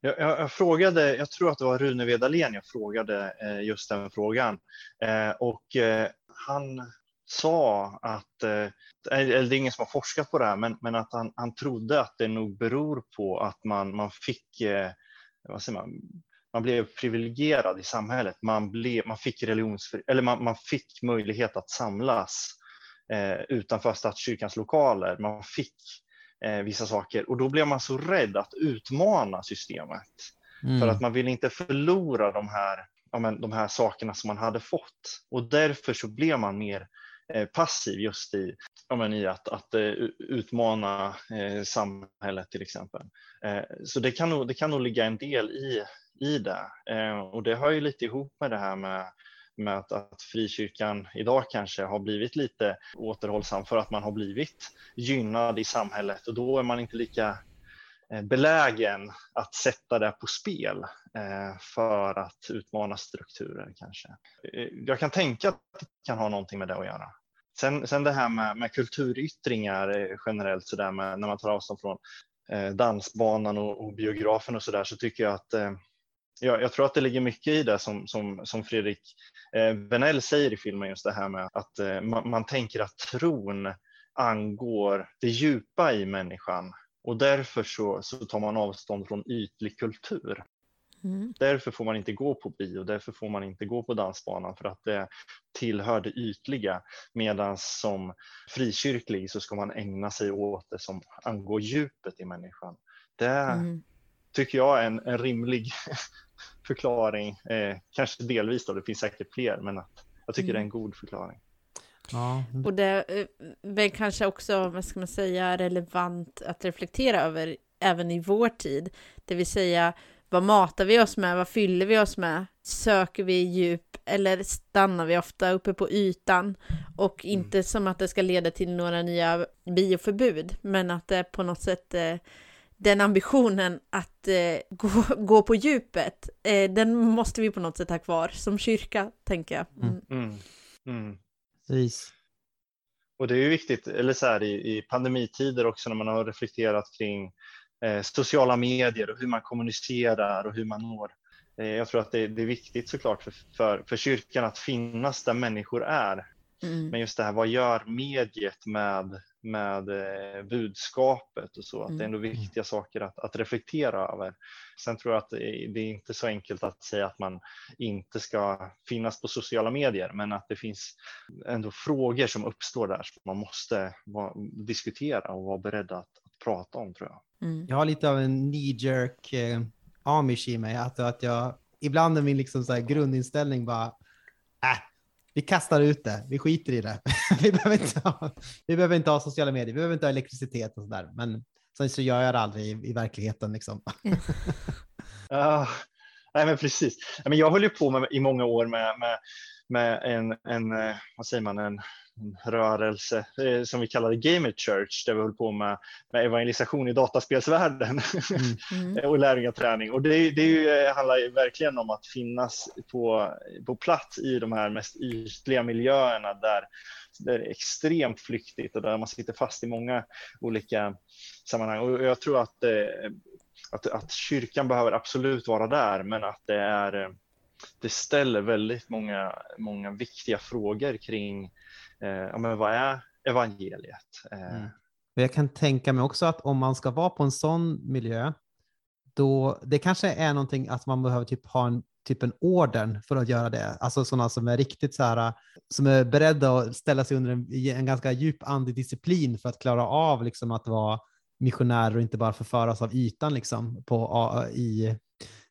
Jag, jag, jag frågade, jag tror att det var Rune Vedalén jag frågade eh, just den frågan. Eh, och eh, han sa att, eh, eller det är ingen som har forskat på det här, men, men att han, han trodde att det nog beror på att man, man fick, eh, vad säger man, man blev privilegierad i samhället. Man, blev, man fick religionsfri, eller man, man fick möjlighet att samlas eh, utanför stadskyrkans lokaler. Man fick eh, vissa saker och då blev man så rädd att utmana systemet. Mm. För att man vill inte förlora de här, ja, men, de här sakerna som man hade fått. Och därför så blev man mer Eh, passiv just i, ja, men, i att, att eh, utmana eh, samhället till exempel. Så det kan, nog, det kan nog ligga en del i, i det. Och det hör ju lite ihop med det här med med att, att frikyrkan idag kanske har blivit lite återhållsam för att man har blivit gynnad i samhället och då är man inte lika Eh, belägen att sätta det på spel eh, för att utmana strukturer kanske. Eh, jag kan tänka att det kan ha någonting med det att göra. Sen, sen det här med, med kulturyttringar generellt så där med när man tar avstånd från dansbanan och, och biografen och så där så tycker jag att jag, jag, tror att det ligger mycket i det som, som, som Fredrik Venell säger i filmen, just det här med att man, man, tänker att tron angår det djupa i människan och därför så, så tar man avstånd från ytlig kultur. Mm. Därför får man inte gå på bio, därför får man inte gå på dansbanan för att det tillhör det ytliga. Medan som frikyrklig så ska man ägna sig åt det som angår djupet i människan. Det mm. tycker jag är en, en rimlig förklaring. Eh, kanske delvis då, det finns säkert fler, men att jag tycker mm. det är en god förklaring. Ja. Och det är väl kanske också, vad ska man säga, relevant att reflektera över även i vår tid. Det vill säga, vad matar vi oss med? Vad fyller vi oss med? Söker vi djup eller stannar vi ofta uppe på ytan? Och mm. inte mm. som att det ska leda till några nya bioförbud, men att det på något sätt eh, den ambitionen att eh, gå, gå på djupet, eh, den måste vi på något sätt ha kvar som kyrka, tänker jag. Mm. Mm. Precis. Och det är ju viktigt, eller så här i, i pandemitider också när man har reflekterat kring eh, sociala medier och hur man kommunicerar och hur man når. Eh, jag tror att det, det, är viktigt såklart för, för, för kyrkan att finnas där människor är. Mm. Men just det här, vad gör mediet med med eh, budskapet och så. Att det är ändå mm. viktiga saker att, att reflektera över. Sen tror jag att det är inte så enkelt att säga att man inte ska finnas på sociala medier, men att det finns ändå frågor som uppstår där som man måste vara, diskutera och vara beredd att, att prata om tror jag. Mm. Jag har lite av en knee jerk eh, amish i mig, att, att jag ibland är min liksom så grundinställning bara, äh, vi kastar ut det, vi skiter i det. vi, behöver inte ha, vi behöver inte ha sociala medier, vi behöver inte ha elektricitet och sådär. Men sen så gör jag det aldrig i, i verkligheten liksom. ja, ah, nej men precis. Jag höll ju på med, i många år med, med, med en, en, eh, vad säger man, en rörelse eh, som vi kallade Gamer Church där vi höll på med, med evangelisation i dataspelsvärlden mm. Och lärjungaträning. Och det, det eh, handlar verkligen om att finnas på, på plats i de här mest ytliga miljöerna där det är extremt flyktigt och där man sitter fast i många olika sammanhang. Och jag tror att, eh, att, att kyrkan behöver absolut vara där, men att det är det ställer väldigt många, många viktiga frågor kring Eh, ja, men vad är evangeliet? Eh, mm. Jag kan tänka mig också att om man ska vara på en sån miljö, då det kanske är någonting att man behöver typ ha en typ en orden för att göra det. Alltså sådana som är riktigt så här, som är beredda att ställa sig under en, en ganska djup andedisciplin för att klara av liksom att vara missionärer och inte bara förföras av ytan liksom på, i,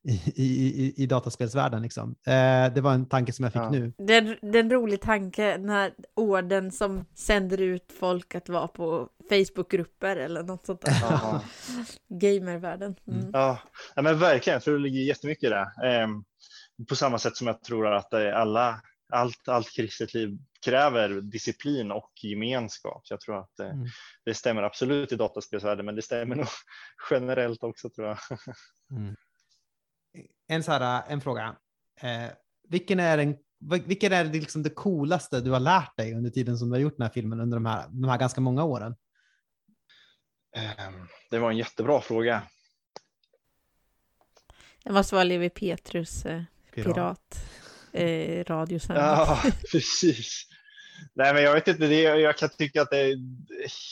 i, i, i dataspelsvärlden. Liksom. Eh, det var en tanke som jag fick ja. nu. Det är, det är en rolig tanke, när orden som sänder ut folk att vara på Facebookgrupper eller något sånt där. Ja. Gamervärlden. Mm. Ja. ja, men verkligen. Jag tror det ligger jättemycket i det. Eh, på samma sätt som jag tror att alla, allt, allt kristet liv kräver disciplin och gemenskap. Så jag tror att eh, mm. det stämmer absolut i dataspelsvärlden, men det stämmer nog generellt också tror jag. Mm en, så här, en fråga. Eh, vilken är, den, vilken är det, liksom det coolaste du har lärt dig under tiden som du har gjort den här filmen under de här, de här ganska många åren? Ehm, det var en jättebra fråga. Det måste vara Levi Petrus eh, pirat, pirat eh, radiosändning. Ja, precis. Nej, men jag vet inte, det, jag kan tycka att det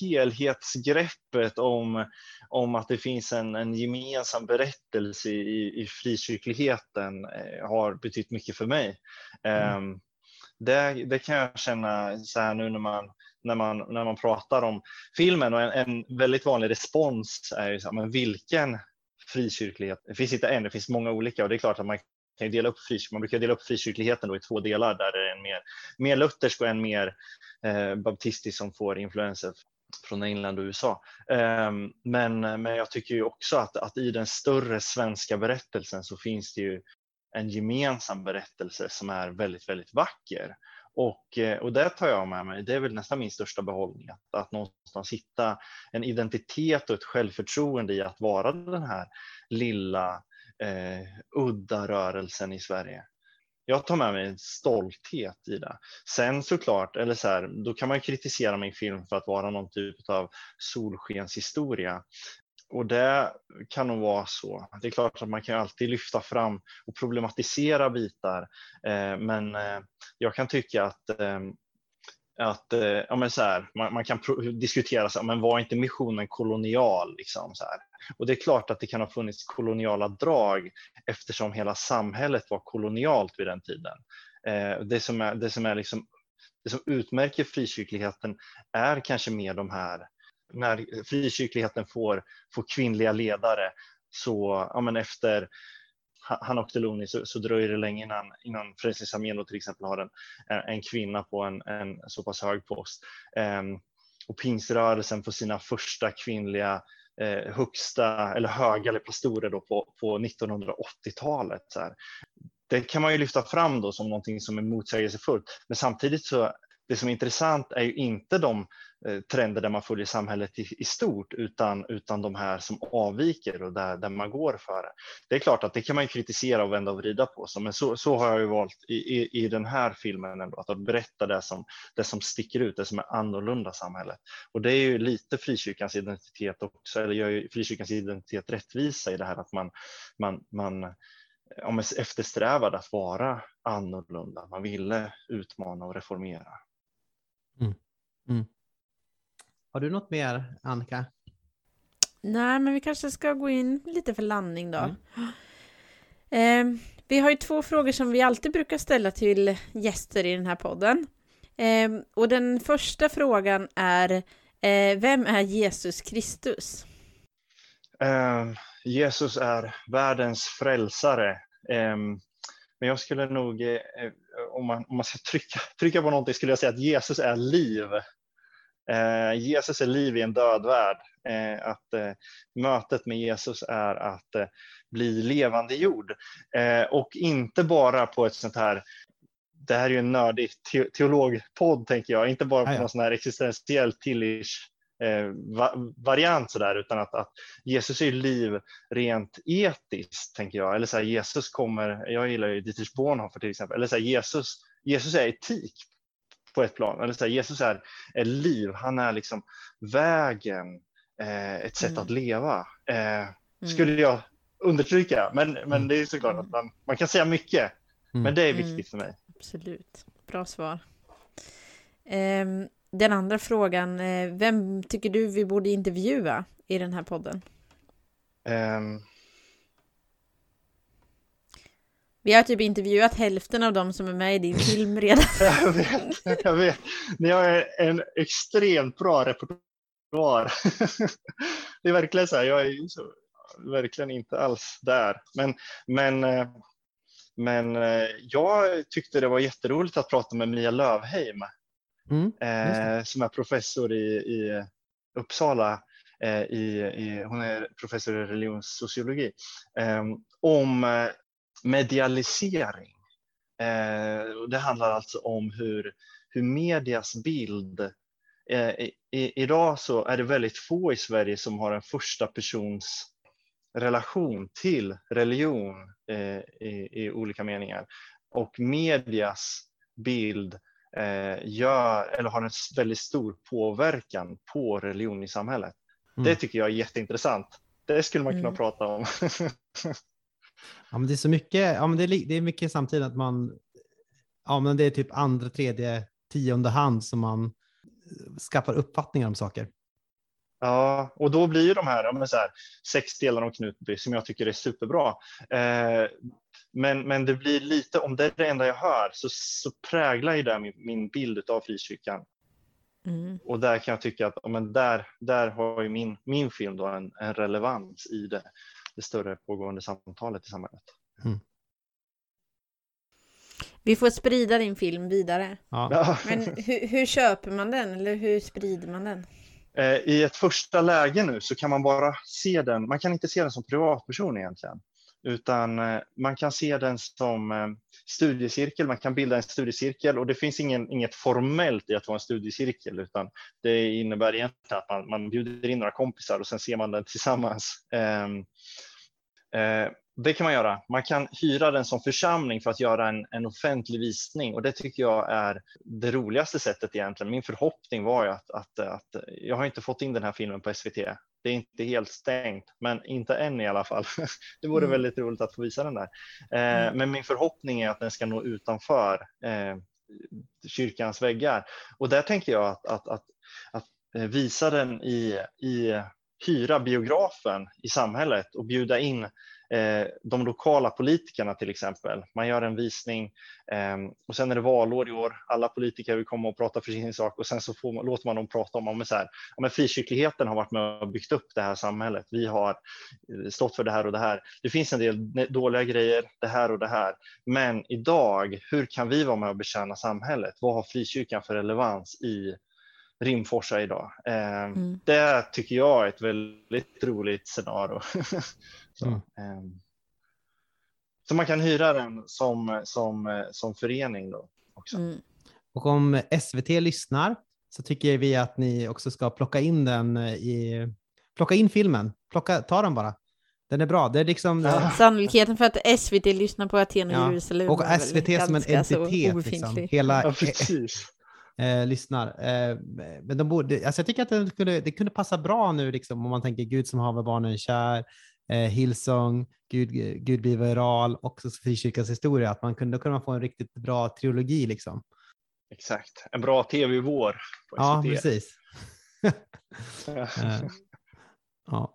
helhetsgreppet om, om att det finns en, en gemensam berättelse i, i frikyrkligheten eh, har betytt mycket för mig. Mm. Um, det, det kan jag känna så här nu när man, när man, när man pratar om filmen och en, en väldigt vanlig respons är ju så här, men vilken frikyrklighet? Det finns inte en, det finns många olika och det är klart att man kan dela upp man brukar dela upp frikyrkligheten då i två delar där det är en mer, mer luthersk och en mer eh, baptistisk som får influenser från England och USA. Um, men, men jag tycker ju också att, att i den större svenska berättelsen så finns det ju en gemensam berättelse som är väldigt, väldigt vacker. Och, eh, och det tar jag med mig. Det är väl nästan min största behållning, att, att någonstans hitta en identitet och ett självförtroende i att vara den här lilla eh, udda rörelsen i Sverige. Jag tar med mig en stolthet i det. Sen såklart, eller så här, då kan man kritisera min film för att vara någon typ av solskenshistoria. Och det kan nog vara så. Det är klart att man kan alltid lyfta fram och problematisera bitar. Eh, men eh, jag kan tycka att eh, att eh, ja, men så här, man, man, kan diskutera, så här, men var inte missionen kolonial? Liksom, så här. Och det är klart att det kan ha funnits koloniala drag eftersom hela samhället var kolonialt vid den tiden. Eh, det som, är, det, som är liksom, det som utmärker frikyrkligheten är kanske mer de här när frikyrkligheten får, får kvinnliga ledare så ja, men efter Hanok Deloni så, så dröjer det länge innan, innan Frälsningsarmén till exempel har en, en kvinna på en, en så pass hög post. Um, och pingströrelsen får sina första kvinnliga eh, högsta eller höga eller pastorer då på, på 1980-talet. Det kan man ju lyfta fram då som någonting som är motsägelsefullt. Men samtidigt så det som är intressant är ju inte de eh, trender där man följer samhället i, i, stort, utan, utan de här som avviker och där, där man går före. Det är klart att det kan man kritisera och vända och vrida på, så, men så, så har jag ju valt i, i, i den här filmen ändå, att berätta det som, det som sticker ut, det som är annorlunda samhället. Och det är ju lite frikyrkans identitet också, eller gör ju frikyrkans identitet rättvisa i det här att man, man, man om eftersträvade att vara annorlunda. Man ville utmana och reformera. Mm. Mm. Har du något mer, Annika? Nej, men vi kanske ska gå in lite för landning då. Mm. Eh, vi har ju två frågor som vi alltid brukar ställa till gäster i den här podden. Eh, och den första frågan är, eh, vem är Jesus Kristus? Ehm, Jesus är världens frälsare. Ehm, men jag skulle nog eh, om man, om man ska trycka, trycka på någonting skulle jag säga att Jesus är liv. Eh, Jesus är liv i en död värld. Eh, att eh, mötet med Jesus är att eh, bli levande jord. Eh, och inte bara på ett sånt här det här är ju en nördig te teologpodd, tänker jag, inte bara på ja, någon sån här existentiell tillish eh, variant sådär, utan att, att Jesus är liv rent etiskt, tänker jag. Eller så här, Jesus kommer, jag gillar ju Dietrich Bonhoeffer till exempel, eller så här, Jesus, Jesus är etik på ett plan. Eller så här, Jesus är, är liv, han är liksom vägen, eh, ett sätt mm. att leva. Eh, mm. skulle jag understryka, men, men mm. det är såklart att man, man kan säga mycket, mm. men det är viktigt för mig. Absolut, bra svar. Um, den andra frågan, eh, vem tycker du vi borde intervjua i den här podden? Um... Vi har typ intervjuat hälften av dem som är med i din film redan. jag vet, jag vet. Ni har en extremt bra repertoar. det är verkligen så här, jag är så, verkligen inte alls där. Men, men, eh, men eh, jag tyckte det var jätteroligt att prata med Mia Lövheim mm, eh, som är professor i, i Uppsala. Eh, i, i, hon är professor i religionssociologi. Ehm, eh, om medialisering. Eh, det handlar alltså om hur, hur medias bild eh, i, i, idag så är det väldigt få i Sverige som har en första persons relation till religion eh, i, i, olika meningar. Och medias bild gör, eller har en väldigt stor påverkan på religion i samhället. Mm. Det tycker jag är jätteintressant. Det skulle man kunna mm. prata om. ja, men det är så mycket, ja, men det, är, det är mycket samtidigt att man, ja, men det är typ andra, tredje, tionde hand som man skaffar uppfattningar om saker. Ja, och då blir ju de här, ja, så här sex delar om Knutby som jag tycker är superbra. Eh, men, men det blir lite, om det är det enda jag hör, så, så präglar ju det min, min bild av frikyrkan. Mm. Och där kan jag tycka att men där, där har ju min, min film då en, en relevans i det, det större pågående samtalet i samhället. Vi får sprida din film vidare. Ja. Ja. Men hur, hur köper man den eller hur sprider man den? Eh, I ett första läge nu så kan man bara se den, man kan inte se den som privatperson egentligen, utan eh, man kan se den som eh, studiecirkel, man kan bilda en studiecirkel och det finns ingen, inget formellt i att vara en studiecirkel, utan det innebär egentligen att man, man bjuder in några kompisar och sen ser man den tillsammans. Ehm, eh, det kan man göra. Man kan hyra den som församling för att göra en, en offentlig visning och det tycker jag är det roligaste sättet egentligen. Min förhoppning var ju att, att, att jag har inte fått in den här filmen på SVT. Det är inte helt stängt, men inte än i alla fall. Det vore Mm. väldigt roligt att få visa den där. Eh, Mm. Men min förhoppning är att den ska nå utanför eh, kyrkans väggar. Och där tänker jag att, att, att, att eh, visa den i, i hyra biografen i samhället och bjuda in Eh, de lokala politikerna till exempel. Man gör en visning ehm, och sen är det valår i år. Alla politiker vill komma och prata för sin sak och sen så får man, låter man dem prata om, om så här, ja, men frikyrkligheten har varit med och byggt upp det här samhället. Vi har eh, stått för det här och det här. Det finns en del dåliga grejer, det här och det här. Men idag, hur kan vi vara med och betjäna samhället? Vad har frikyrkan för relevans i Rimforsa idag? Eh, Mm. Det tycker jag är ett väldigt roligt scenario. så, Mm. ehm, så man kan hyra den som, som, som förening då också. Mm. Och om SVT lyssnar så tycker vi att ni också ska plocka in den i, plocka in filmen, plocka, ta den bara. Den är bra. Det är liksom, Ja. Sannolikheten för att SVT lyssnar på Aten och Ja, Jerusalem och SVT som en entitet, liksom. hela Ja, precis. Eh, lyssnar. Eh, men de borde, alltså jag tycker att det kunde, det kunde passa bra nu liksom, om man tänker Gud som haver barnen kär, eh, Hillsong, Gud, Gud blir viral och så frikyrkans historia. Att man kunde, då kunde man få en riktigt bra trilogi liksom. Exakt. En bra tv-vår Ja, SVT. precis. Ja. Eh, ja.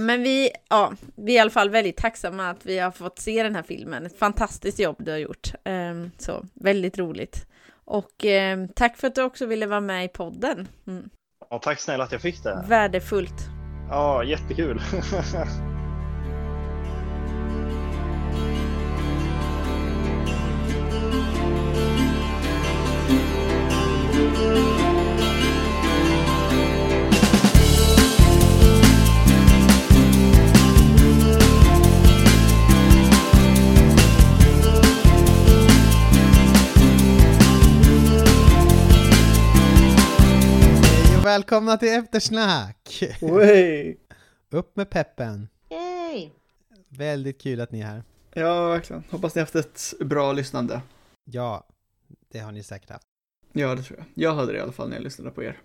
Men vi, ja, vi är i alla fall väldigt tacksamma att vi har fått se den här filmen. Ett fantastiskt jobb du har gjort. Ehm, Så, väldigt roligt. Och ehm, tack för att du också ville vara med i podden. Mm. Ja, tack snälla att jag fick det. Värdefullt. Ja, jättekul. välkomna till Eftersnack! Way. Upp med peppen! Yay! Väldigt kul att ni är här. Ja, verkligen. Hoppas ni haft ett bra lyssnande. Ja, det har ni säkert haft. Ja, det tror jag. Jag hade det i alla fall när jag lyssnade på er.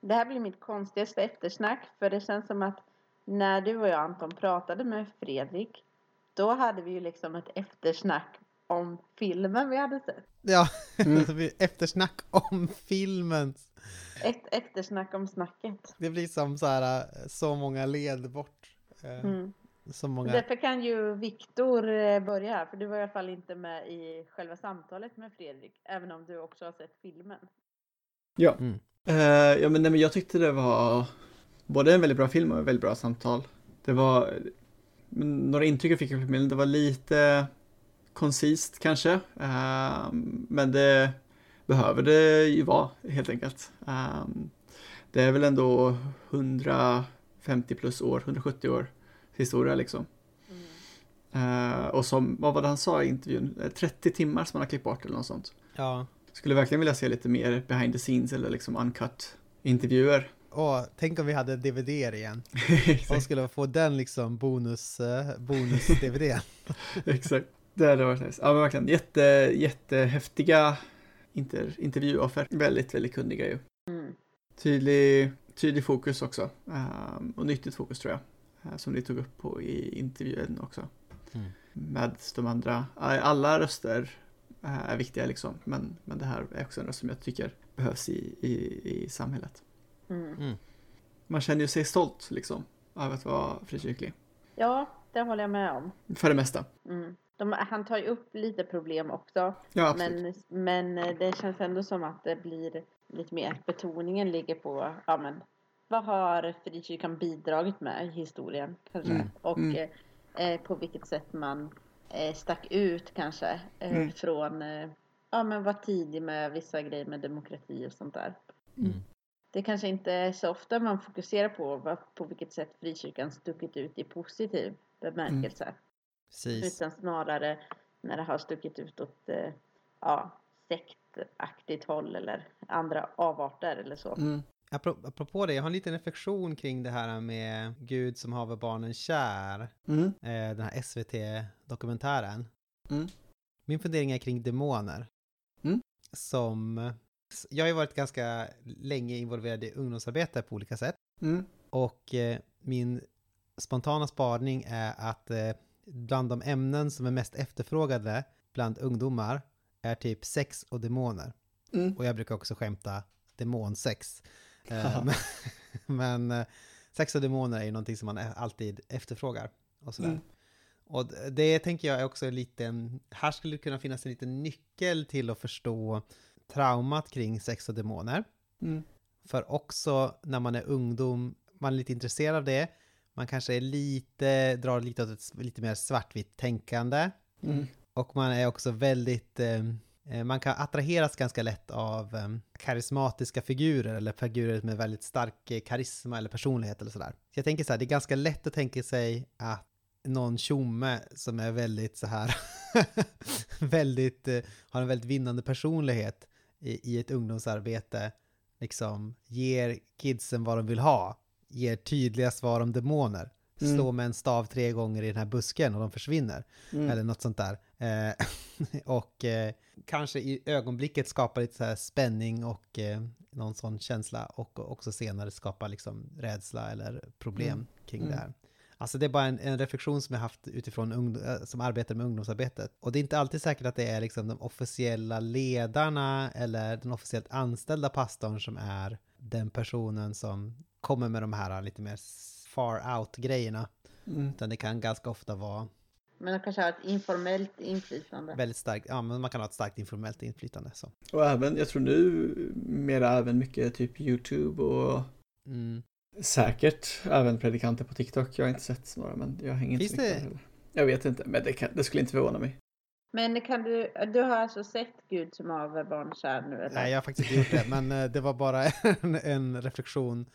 Det här blir mitt konstigaste eftersnack för det känns som att när du och jag Anton pratade med Fredrik då hade vi ju liksom ett eftersnack om filmen vi hade sett. Ja, Mm. eftersnack om filmen. Ett eftersnack om snacket. Det blir som så här, äh, så många led bort. Eh, Mm. Så många... Därför kan ju Viktor eh, börja här för du var i alla fall inte med i själva samtalet med Fredrik även om du också har sett filmen. Ja. Mm. Eh, ja, men, nej, men jag tyckte det var både en väldigt bra film och ett väldigt bra samtal. Det var några intryck jag fick av filmen. Det var lite koncist kanske, eh, men det behöver det ju vara helt enkelt. Eh, det är väl ändå 150 plus år, 170 år historia liksom. Eh, och som, vad var det han sa i intervjun, Eh, 30 timmar som man har klippt bort eller något sånt. Ja. Skulle verkligen vilja se lite mer behind the scenes eller liksom uncut intervjuer. Åh, tänk om vi hade DVD igen. Och skulle få den liksom bonus, bonus-DVD. Exakt. Det hade varit nice. Ja men verkligen jätte, jättehäftiga inter, intervjuoffer. Väldigt, väldigt kunniga ju. Mm. Tydlig, tydlig fokus också. Ehm, och nyttigt fokus tror jag. eh, som ni tog upp på i intervjun också. Mm. Med de andra. Alla röster eh, är viktiga liksom. Men, men det här är också en röst som jag tycker behövs i, i, i samhället. Mm. Man känner ju sig stolt liksom. Av att vara frikyrklig. Ja, det håller jag med om. För det mesta. Mm. De, han tar ju upp lite problem också. Ja. Men, men eh, det känns ändå som att det blir lite mer betoningen ligger på, ja men vad har frikyrkan bidragit med i historien kanske? Mm. Och Mm. eh, på vilket sätt man eh, stack ut kanske eh, Mm. från, eh, ja men var tidig med vissa grejer med demokrati och sånt där. Mm. Det kanske inte är så ofta man fokuserar på vad, på vilket sätt frikyrkan stuckit ut i positiv bemärkelse. Precis. Utan snarare när det har stuckit ut åt eh, ja, sektaktigt håll eller andra avarter eller så. Mm. Apro- Apropå det, jag har en liten reflektion kring det här med Gud som haver barnen kär. Mm. Eh, den här SVT-dokumentären. Mm. Min fundering är kring demoner. Mm. Som... Jag har ju varit ganska länge involverad i ungdomsarbete på olika sätt. Mm. Och eh, min spontana spaning är att bland de ämnen som är mest efterfrågade bland ungdomar är typ sex och demoner. Mm. Och jag brukar också skämta demonsex. Eh, men men eh, sex och demoner är ju någonting som man alltid efterfrågar. Och sådär. Mm. Och det tänker jag är också en liten, här skulle det kunna finnas en liten nyckel till att förstå traumat kring sex och demoner. Mm. För också när man är ungdom, man är lite intresserad av det, man kanske är lite, drar lite åt ett lite mer svartvitt tänkande. Mm. Och man är också väldigt, eh, eh, man kan attraheras ganska lätt av eh, karismatiska figurer eller figurer med väldigt stark eh, karisma eller personlighet eller sådär. Så jag tänker så här, det är ganska lätt att tänka sig att någon tjomme som är väldigt så här, väldigt, eh, har en väldigt vinnande personlighet i, i ett ungdomsarbete, liksom ger kidsen vad de vill ha, ger tydliga svar om demoner, Mm. slå med en stav tre gånger i den här busken och de försvinner. Mm. Eller något sånt där. Eh, och eh, kanske i ögonblicket skapa lite så här spänning och eh, någon sån känsla och också senare skapa liksom rädsla eller problem Mm. kring Mm. det här. Alltså det är bara en, en reflektion som jag haft utifrån ungdom, eh, som arbetar med ungdomsarbetet. Och det är inte alltid säkert att det är liksom de officiella ledarna eller den officiellt anställda pastorn som är den personen som kommer med de här lite mer far out-grejerna. Mm. Utan det kan ganska ofta vara Men de kanske har ett informellt inflytande. väldigt starkt, ja men man kan ha ett starkt informellt inflytande så. Och även, jag tror nu mera även mycket typ YouTube och Mm. säkert även predikanter på TikTok. Jag har inte sett några men jag hänger inte Finns så mycket det- heller. Jag vet inte, men det, kan, det skulle inte förvåna mig. Men kan du, du har alltså sett Gud som haver barn kär nu eller? Nej, jag har faktiskt inte gjort det, men eh, det var bara en, en reflektion.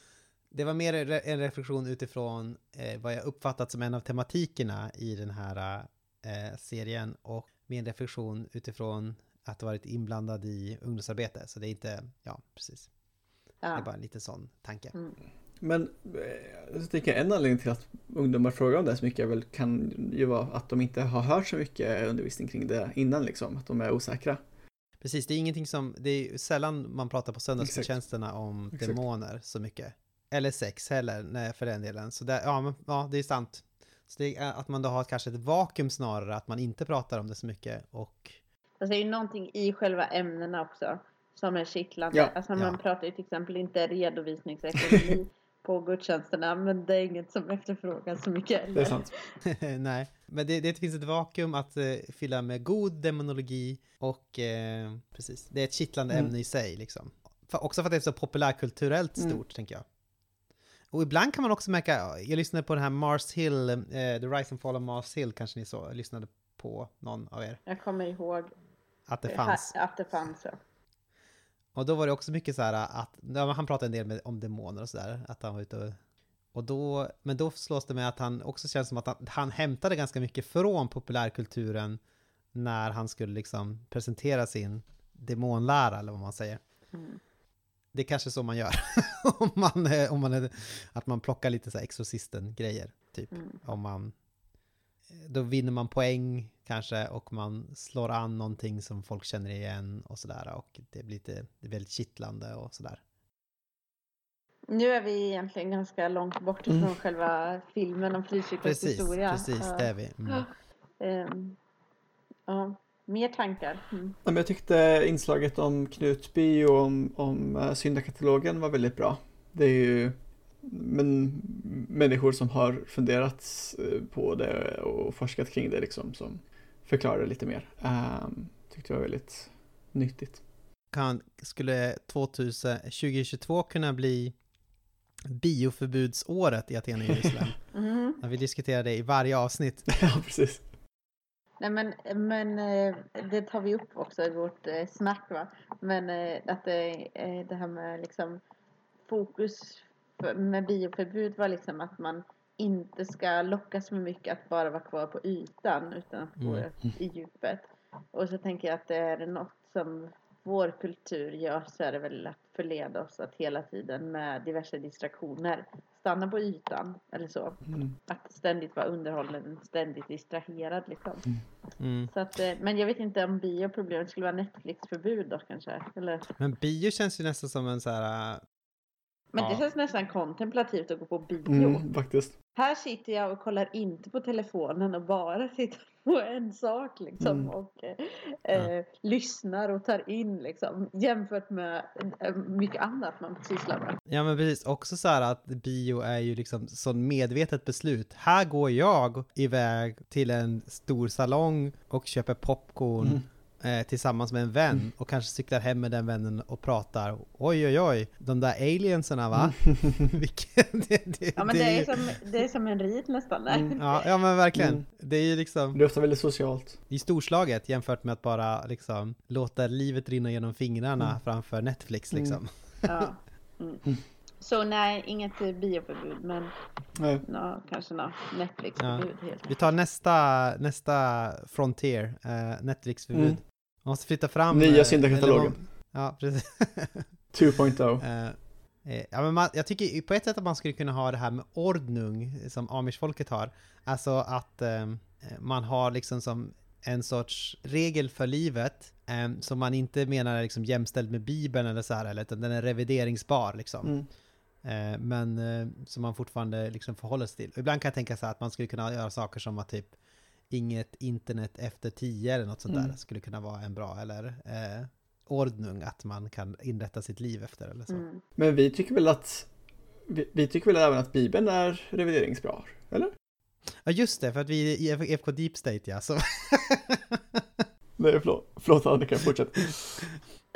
Det var mer en reflektion utifrån eh, vad jag uppfattat som en av tematikerna i den här eh, serien och min reflektion utifrån att ha varit inblandad i ungdomsarbete. Så det är inte, ja precis. Det är ja. bara en liten sån tanke. Mm. Men eh, jag tycker en anledning till att ungdomar frågar om det så mycket är väl, kan ju vara att de inte har hört så mycket undervisning kring det innan liksom. Att de är osäkra. Precis, det är ingenting som, det är ju sällan man pratar på söndagsgudstjänsterna om Exakt. demoner så mycket. Eller sex heller, nej, för den delen. Så där, ja, men, ja, det är sant. Så det är att man då har kanske ett vakuum snarare, att man inte pratar om det så mycket och Alltså, det är ju någonting i själva ämnena också som är kittlande. Ja. Alltså man Ja. pratar ju till exempel inte redovisningsekonomi på gudstjänsterna men det är inget som efterfrågas så mycket heller. Det är sant. nej. Men det, det finns ett vakuum att eh, fylla med god demonologi och eh, precis, det är ett kittlande Mm. ämne i sig liksom. För, också för att det är så populärkulturellt Mm. stort, tänker jag. Och ibland kan man också märka, jag lyssnade på den här Mars Hill, eh, The Rise and Fall of Mars Hill kanske ni så, lyssnade på någon av er, Jag kommer ihåg att det fanns. att det fanns. Ja. Och då var det också mycket så här att, han pratade en del med, om demoner och sådär, att han var ute och, och då, men då slås det med att han också känns som att han, han hämtade ganska mycket från populärkulturen när han skulle liksom presentera sin demonlära eller vad man säger. Mm. Det är kanske så man gör, om man, om man är, att man plockar lite så här exorcisten-grejer, typ. Mm. Om man, då vinner man poäng kanske och man slår an någonting som folk känner igen och sådär och det blir lite, det är väldigt kittlande och sådär. Nu är vi egentligen ganska långt bort ifrån Mm. själva filmen om frikyrkans Precis, historia. precis, Ja. det är vi. Mm. Ehm, ja, mer tankar. Mm. Ja, men jag tyckte inslaget om Knutby och om, om eh, syndakatalogen var väldigt bra. Det är ju men, människor som har funderat eh, på det och forskat kring det liksom som förklarade lite mer. Um, tyckte det var väldigt nyttigt. Kan, skulle 2000, 2022 kunna bli bioförbudsåret i Aten och Jerusalem? Mm. När vi diskuterar det i varje avsnitt. ja, precis. Nej men, men eh, det tar vi upp också i vårt eh, snack va. Men eh, att det, det här med liksom fokus med bioförbud var liksom att man inte ska lockas med mycket att bara vara kvar på ytan utan att gå Mm. i djupet. Och så tänker jag att det är något som vår kultur gör så är det väl att förleda oss att hela tiden med diverse distraktioner stanna på ytan eller så. Mm. Att ständigt vara underhållen, ständigt distraherad liksom. Mm. Så att, eh, men jag vet inte om bioproblemet skulle vara Netflix-förbud då kanske. Eller? Men bio känns ju nästan som en så här... äh, Men det Ja. känns nästan kontemplativt att gå på bio. Mm, faktiskt. Här sitter jag och kollar inte på telefonen och bara tittar på en sak liksom. Mm. Och eh, eh, lyssnar och tar in liksom. Jämfört med eh, mycket annat man sysslar med. Ja men precis, också så här att bio är ju liksom sån medvetet beslut. Här går jag iväg till en stor salong och köper popcorn Mm. Eh, tillsammans med en vän och kanske cyklar hem med den vännen och pratar. Oj oj oj, de där alienserna va? Vilken, det, det, Ja men det, är är, ju- som, det är som en rit nästan. Där. Mm. Ja, ja men verkligen. Mm. Det är ju liksom Det är ofta väldigt socialt. i storslaget jämfört med att bara liksom låta livet rinna genom fingrarna Mm. framför Netflix Mm. liksom. Ja. Mm. Så nej, inget bioförbud men Nej. nå, kanske något Netflix-förbud helt Vi tar nästa, nästa frontier, eh, Netflix-förbud. Mm. Man måste flytta fram... Nya eh, syndakatalogen. Ja, precis. 2.0. Eh, eh, ja, men man, jag tycker på ett sätt att man skulle kunna ha det här med ordnung som amishfolket har. Alltså att eh, man har liksom som en sorts regel för livet eh, som man inte menar är liksom jämställd med bibeln eller så här, eller, utan den är revideringsbar liksom. Mm. Eh, men som man fortfarande liksom förhåller sig till. Och ibland kan jag tänka så här att man skulle kunna göra saker som att typ inget internet efter tio eller något sånt där Mm. skulle kunna vara en bra, eller eh, ordnung att man kan inrätta sitt liv efter eller så. Mm. Men vi tycker väl att vi, vi tycker väl även att Bibeln är revideringsbra, eller? Ja just det, för att vi är i FK Deep State ja, så Nej, förlåt, förlåt Annika, fortsätt.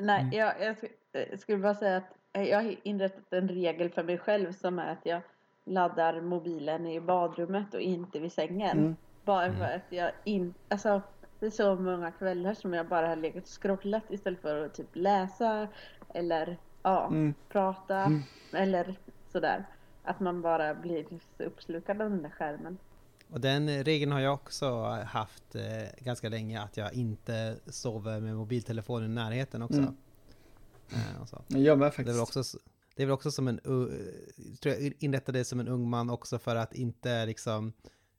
Nej, Mm. jag, jag sk- eh, skulle bara säga att eh, jag har inrättat en regel för mig själv som är att jag laddar mobilen i badrummet och inte vid sängen. Mm. Bara Mm. för att jag inte, alltså det är så många kvällar som jag bara har legat och scrollat istället för att typ läsa eller ja, Mm. prata Mm. eller sådär. Att man bara blir uppslukad av den där skärmen. Och den regeln har jag också haft eh, ganska länge, att jag inte sover med mobiltelefonen i närheten också. Mm. Eh, och så. Jag med Det är faktiskt. väl också, det är väl också som en, u- tror jag inrättade det som en ung man också för att inte liksom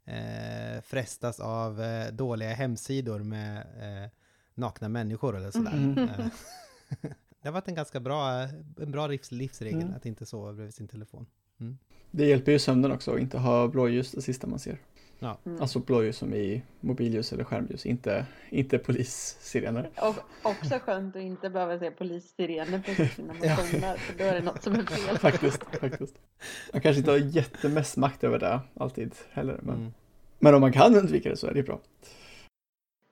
eh, frestas av eh, dåliga hemsidor med eh, nakna människor eller sådär. Mm. Eh, det har varit en ganska bra, en bra livs, livsregel Mm. att inte sova bredvid sin telefon. Det hjälper ju sömnen också att inte ha blåljus det sista man ser. Ja. Mm. Alltså blåljus som i mobilljus eller skärmljus, inte, inte polissirener. Och också skönt att inte behöva se polissirener på sina motioner för då är det något som är fel. Faktiskt, faktiskt. Man kanske inte har jättemest makt över det alltid heller, men, Mm. men om man kan undvika det så är det bra.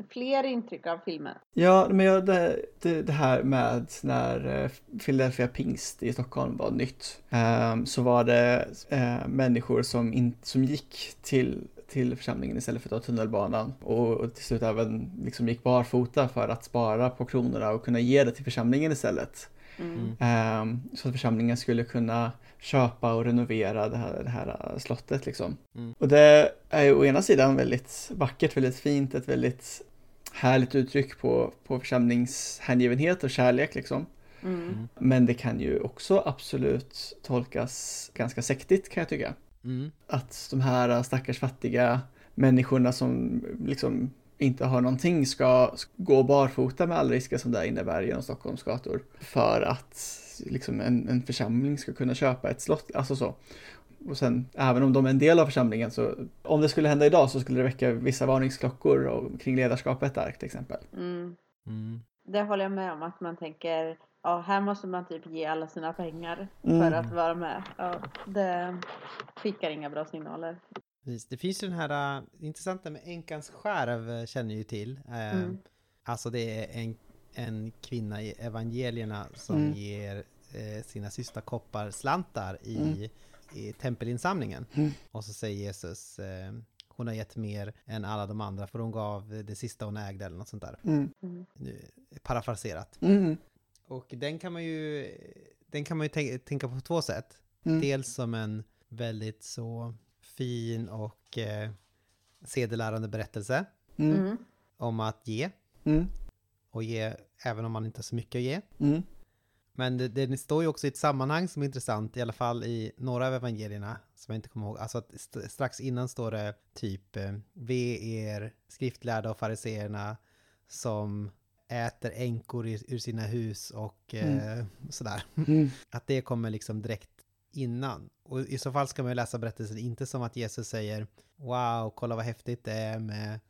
Fler intryck av filmen. Ja, men jag, det, det, det här med när eh, Philadelphia Pingst i Stockholm var nytt, ehm, så var det eh, människor som, in, som gick till, till församlingen istället för att ta tunnelbanan och, och till slut även liksom gick barfota för att spara på kronorna och kunna ge det till församlingen istället. Mm. Mm. Ehm, så att församlingen skulle kunna köpa och renovera det här, det här äh, slottet liksom. Mm. Och det är ju å ena sidan väldigt vackert, väldigt fint, ett väldigt härligt uttryck på, på församlingshängivenhet och kärlek liksom. Mm. Mm. Men det kan ju också absolut tolkas ganska sektigt kan jag tycka. Mm. Att de här stackars fattiga människorna som liksom inte har någonting ska gå barfota med all risker som det innebär genom Stockholms gator. För att liksom en, en församling ska kunna köpa ett slott, alltså så. Och sen, även om de är en del av församlingen så, om det skulle hända idag så skulle det väcka vissa varningsklockor och, kring ledarskapet där till exempel. Mm. Mm. Det håller jag med om att man tänker, ja här måste man typ ge alla sina pengar Mm. för att vara med. Ja, det skickar inga bra signaler. Precis. Det finns ju den här uh, intressanta med änkans skärv uh, känner ju till. Uh, Mm. Alltså det är en, en kvinna i evangelierna som Mm. ger eh, sina sista koppar slantar i, Mm. i tempelinsamlingen. Mm. Och så säger Jesus hon har gett mer än alla de andra för hon gav det sista hon ägde eller något sånt där. Mm. Mm. Nu, parafraserat. Och den kan man ju, den kan man ju tänka, på två sätt. Mm. Dels som en väldigt så fin och eh, sedelärande berättelse Mm. Mm. om att ge Mm. och ge även om man inte har så mycket att ge. Mm. Men det, det står ju också i ett sammanhang som är intressant, i alla fall i några av evangelierna, som jag inte kommer ihåg. Alltså att st- strax innan står det typ eh, Ve er skriftlärda och fariseerna som äter änkor ur, sina hus och eh, sådär. Mm. Att det kommer liksom direkt innan. Och i så fall ska man ju läsa berättelsen inte som att Jesus säger Wow, kolla vad häftigt det är med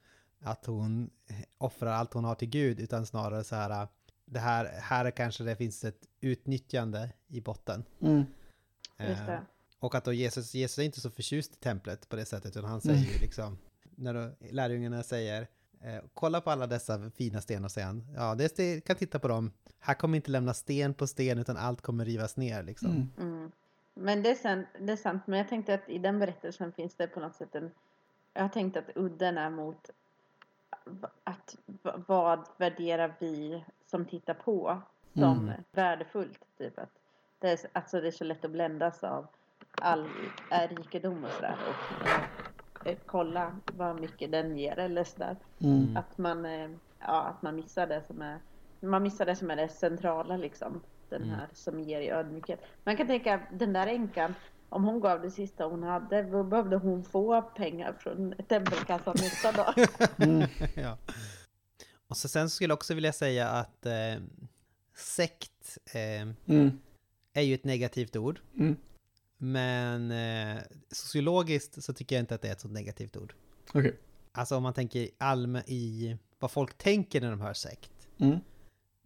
att hon offrar allt hon har till Gud, utan snarare så här det här, här kanske det finns ett utnyttjande i botten. Mm. Just Eh, det. och att då Jesus, Jesus är inte så förtjust i templet på det sättet, utan han säger ju liksom, när då lärjungarna säger kolla på alla dessa fina stenar, säger han. Ja, det kan titta på dem. Här kommer inte lämna sten på sten, utan allt kommer rivas ner liksom. Mm. Mm. Men det är, sant, det är sant, men jag tänkte att i den berättelsen finns det på något sätt en... Jag har tänkt att udden är mot att vad värderar vi som tittar på som Mm. värdefullt. Typ att det, är, alltså det är så lätt att bländas av all är rikedom och sådär. Och eh, eh, kolla vad mycket den ger eller sådär. Mm. Att man, eh, ja, att man missar det som är man missar det som är det centrala liksom. Den Mm. här som ger i ödmjukhet. Man kan tänka den där änkan. Om hon gav det sista hon hade. Då behövde hon få pengar från tempelkassan nästa dag. Mm. ja. Och så sen skulle jag också vilja säga att eh, sekt eh, Mm. är ju ett negativt ord. Mm. Men eh, sociologiskt så tycker jag inte att det är ett så negativt ord. Okej. Alltså om man tänker allmän i vad folk tänker när de hör sekt. Mm.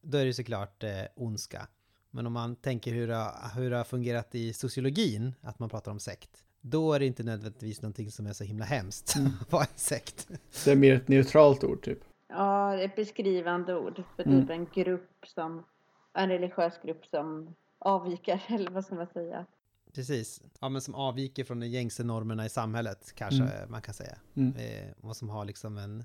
Då är det såklart eh, ondska. Men om man tänker hur det, har- hur det har fungerat i sociologin, att man pratar om sekt. Då är det inte nödvändigtvis någonting som är så himla hemskt. Mm. Vad en sekt? Det är mer ett neutralt ord typ. Ja, det är ett beskrivande ord för typ Mm. en grupp som, en religiös grupp som avviker, eller vad ska man säga? Precis. Ja, men som avviker från de gängse normerna i samhället, kanske man kan säga. Mm. Eh, och som har liksom en,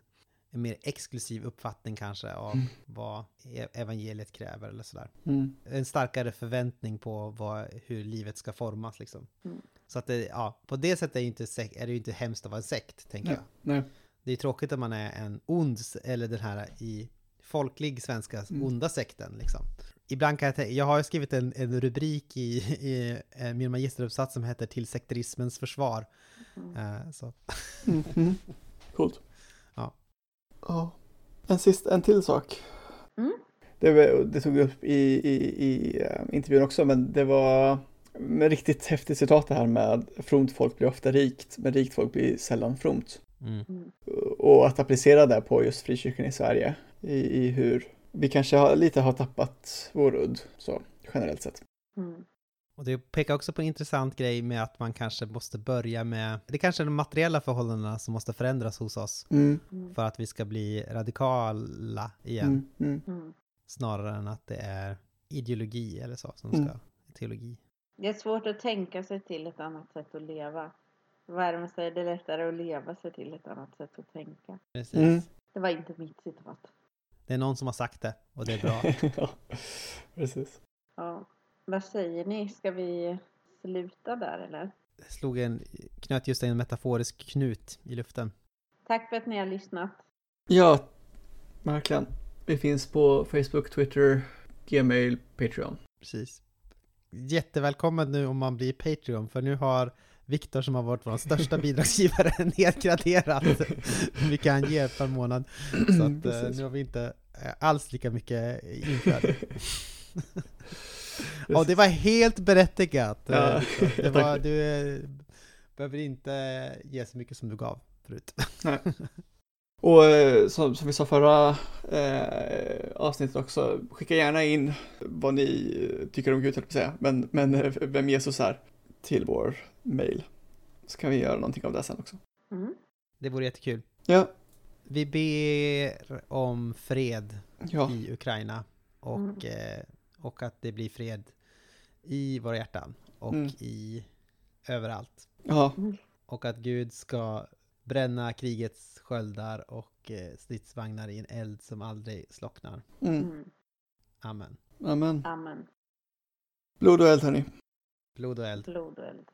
en mer exklusiv uppfattning kanske av Mm. vad e- evangeliet kräver eller sådär. Mm. En starkare förväntning på vad, hur livet ska formas liksom. Mm. Så att det, ja, på det sättet är, inte sek- är det ju inte hemskt att vara en sekt, tänker Nej. jag. Nej. Det är tråkigt om man är en ond, eller den här i folklig svenska Mm. onda sekten liksom. Ibland kan jag tänka, jag har skrivit en, en rubrik i, i eh, min magisteruppsats som heter Till sekterismens försvar. Mm. Eh, så. Mm. Mm. Coolt. Ja. Ja. En, sist, en till sak. Mm. Det, det tog vi upp i, i, i eh, intervjun också, men det var med riktigt häftigt citat det här med fromt folk blir ofta rikt, men rikt folk blir sällan fromt. Mm. Och att applicera det på just frikyrkan i Sverige, i, i hur vi kanske har, lite har tappat vår udd, så generellt sett. Mm. Och det pekar också på en intressant grej med att man kanske måste börja med, det kanske är de materiella förhållandena som måste förändras hos oss Mm. Mm. för att vi ska bli radikala igen. Mm. Mm. Mm. Snarare än att det är ideologi eller så som Mm. ska, teologi. Det är svårt att tänka sig till ett annat sätt att leva. Värme säger det är lättare att leva sig till ett annat sätt att tänka. Precis. Mm. Det var inte mitt citat. Det är någon som har sagt det och det är bra. ja, precis. Ja. Vad säger ni? Ska vi sluta där eller? slog en, knöt just en metaforisk knut i luften. Tack för att ni har lyssnat. Ja, verkligen. Vi finns på Facebook, Twitter, Gmail, Patreon. Precis. Jättevälkommen nu om man blir Patreon, för nu har Viktor som har varit vår största bidragsgivare nedgraderat hur mycket han ger per månad. Så att eh, nu har vi inte eh, alls lika mycket inflöde. Och det var helt berättigat. eh, Ja. Det var, du eh, behöver inte ge så mycket som du gav förut. Och eh, som, som vi sa förra eh, avsnittet också, skicka gärna in vad ni tycker om Gud, höll jag säga, men, men vem Jesus är till vår mail. Så kan vi göra någonting av det sen också. Det vore jättekul. Ja, Vi ber om fred ja, i Ukraina och, Mm. eh, och att det blir fred i våra hjärtan och Mm. i överallt. ja, Och att Gud ska bränna krigets sköldar och eh, stridsvagnar i en eld som aldrig slocknar. mm. Mm. Amen. Amen. Amen. Blod och eld hörni. Blod och eld. Blod och eld.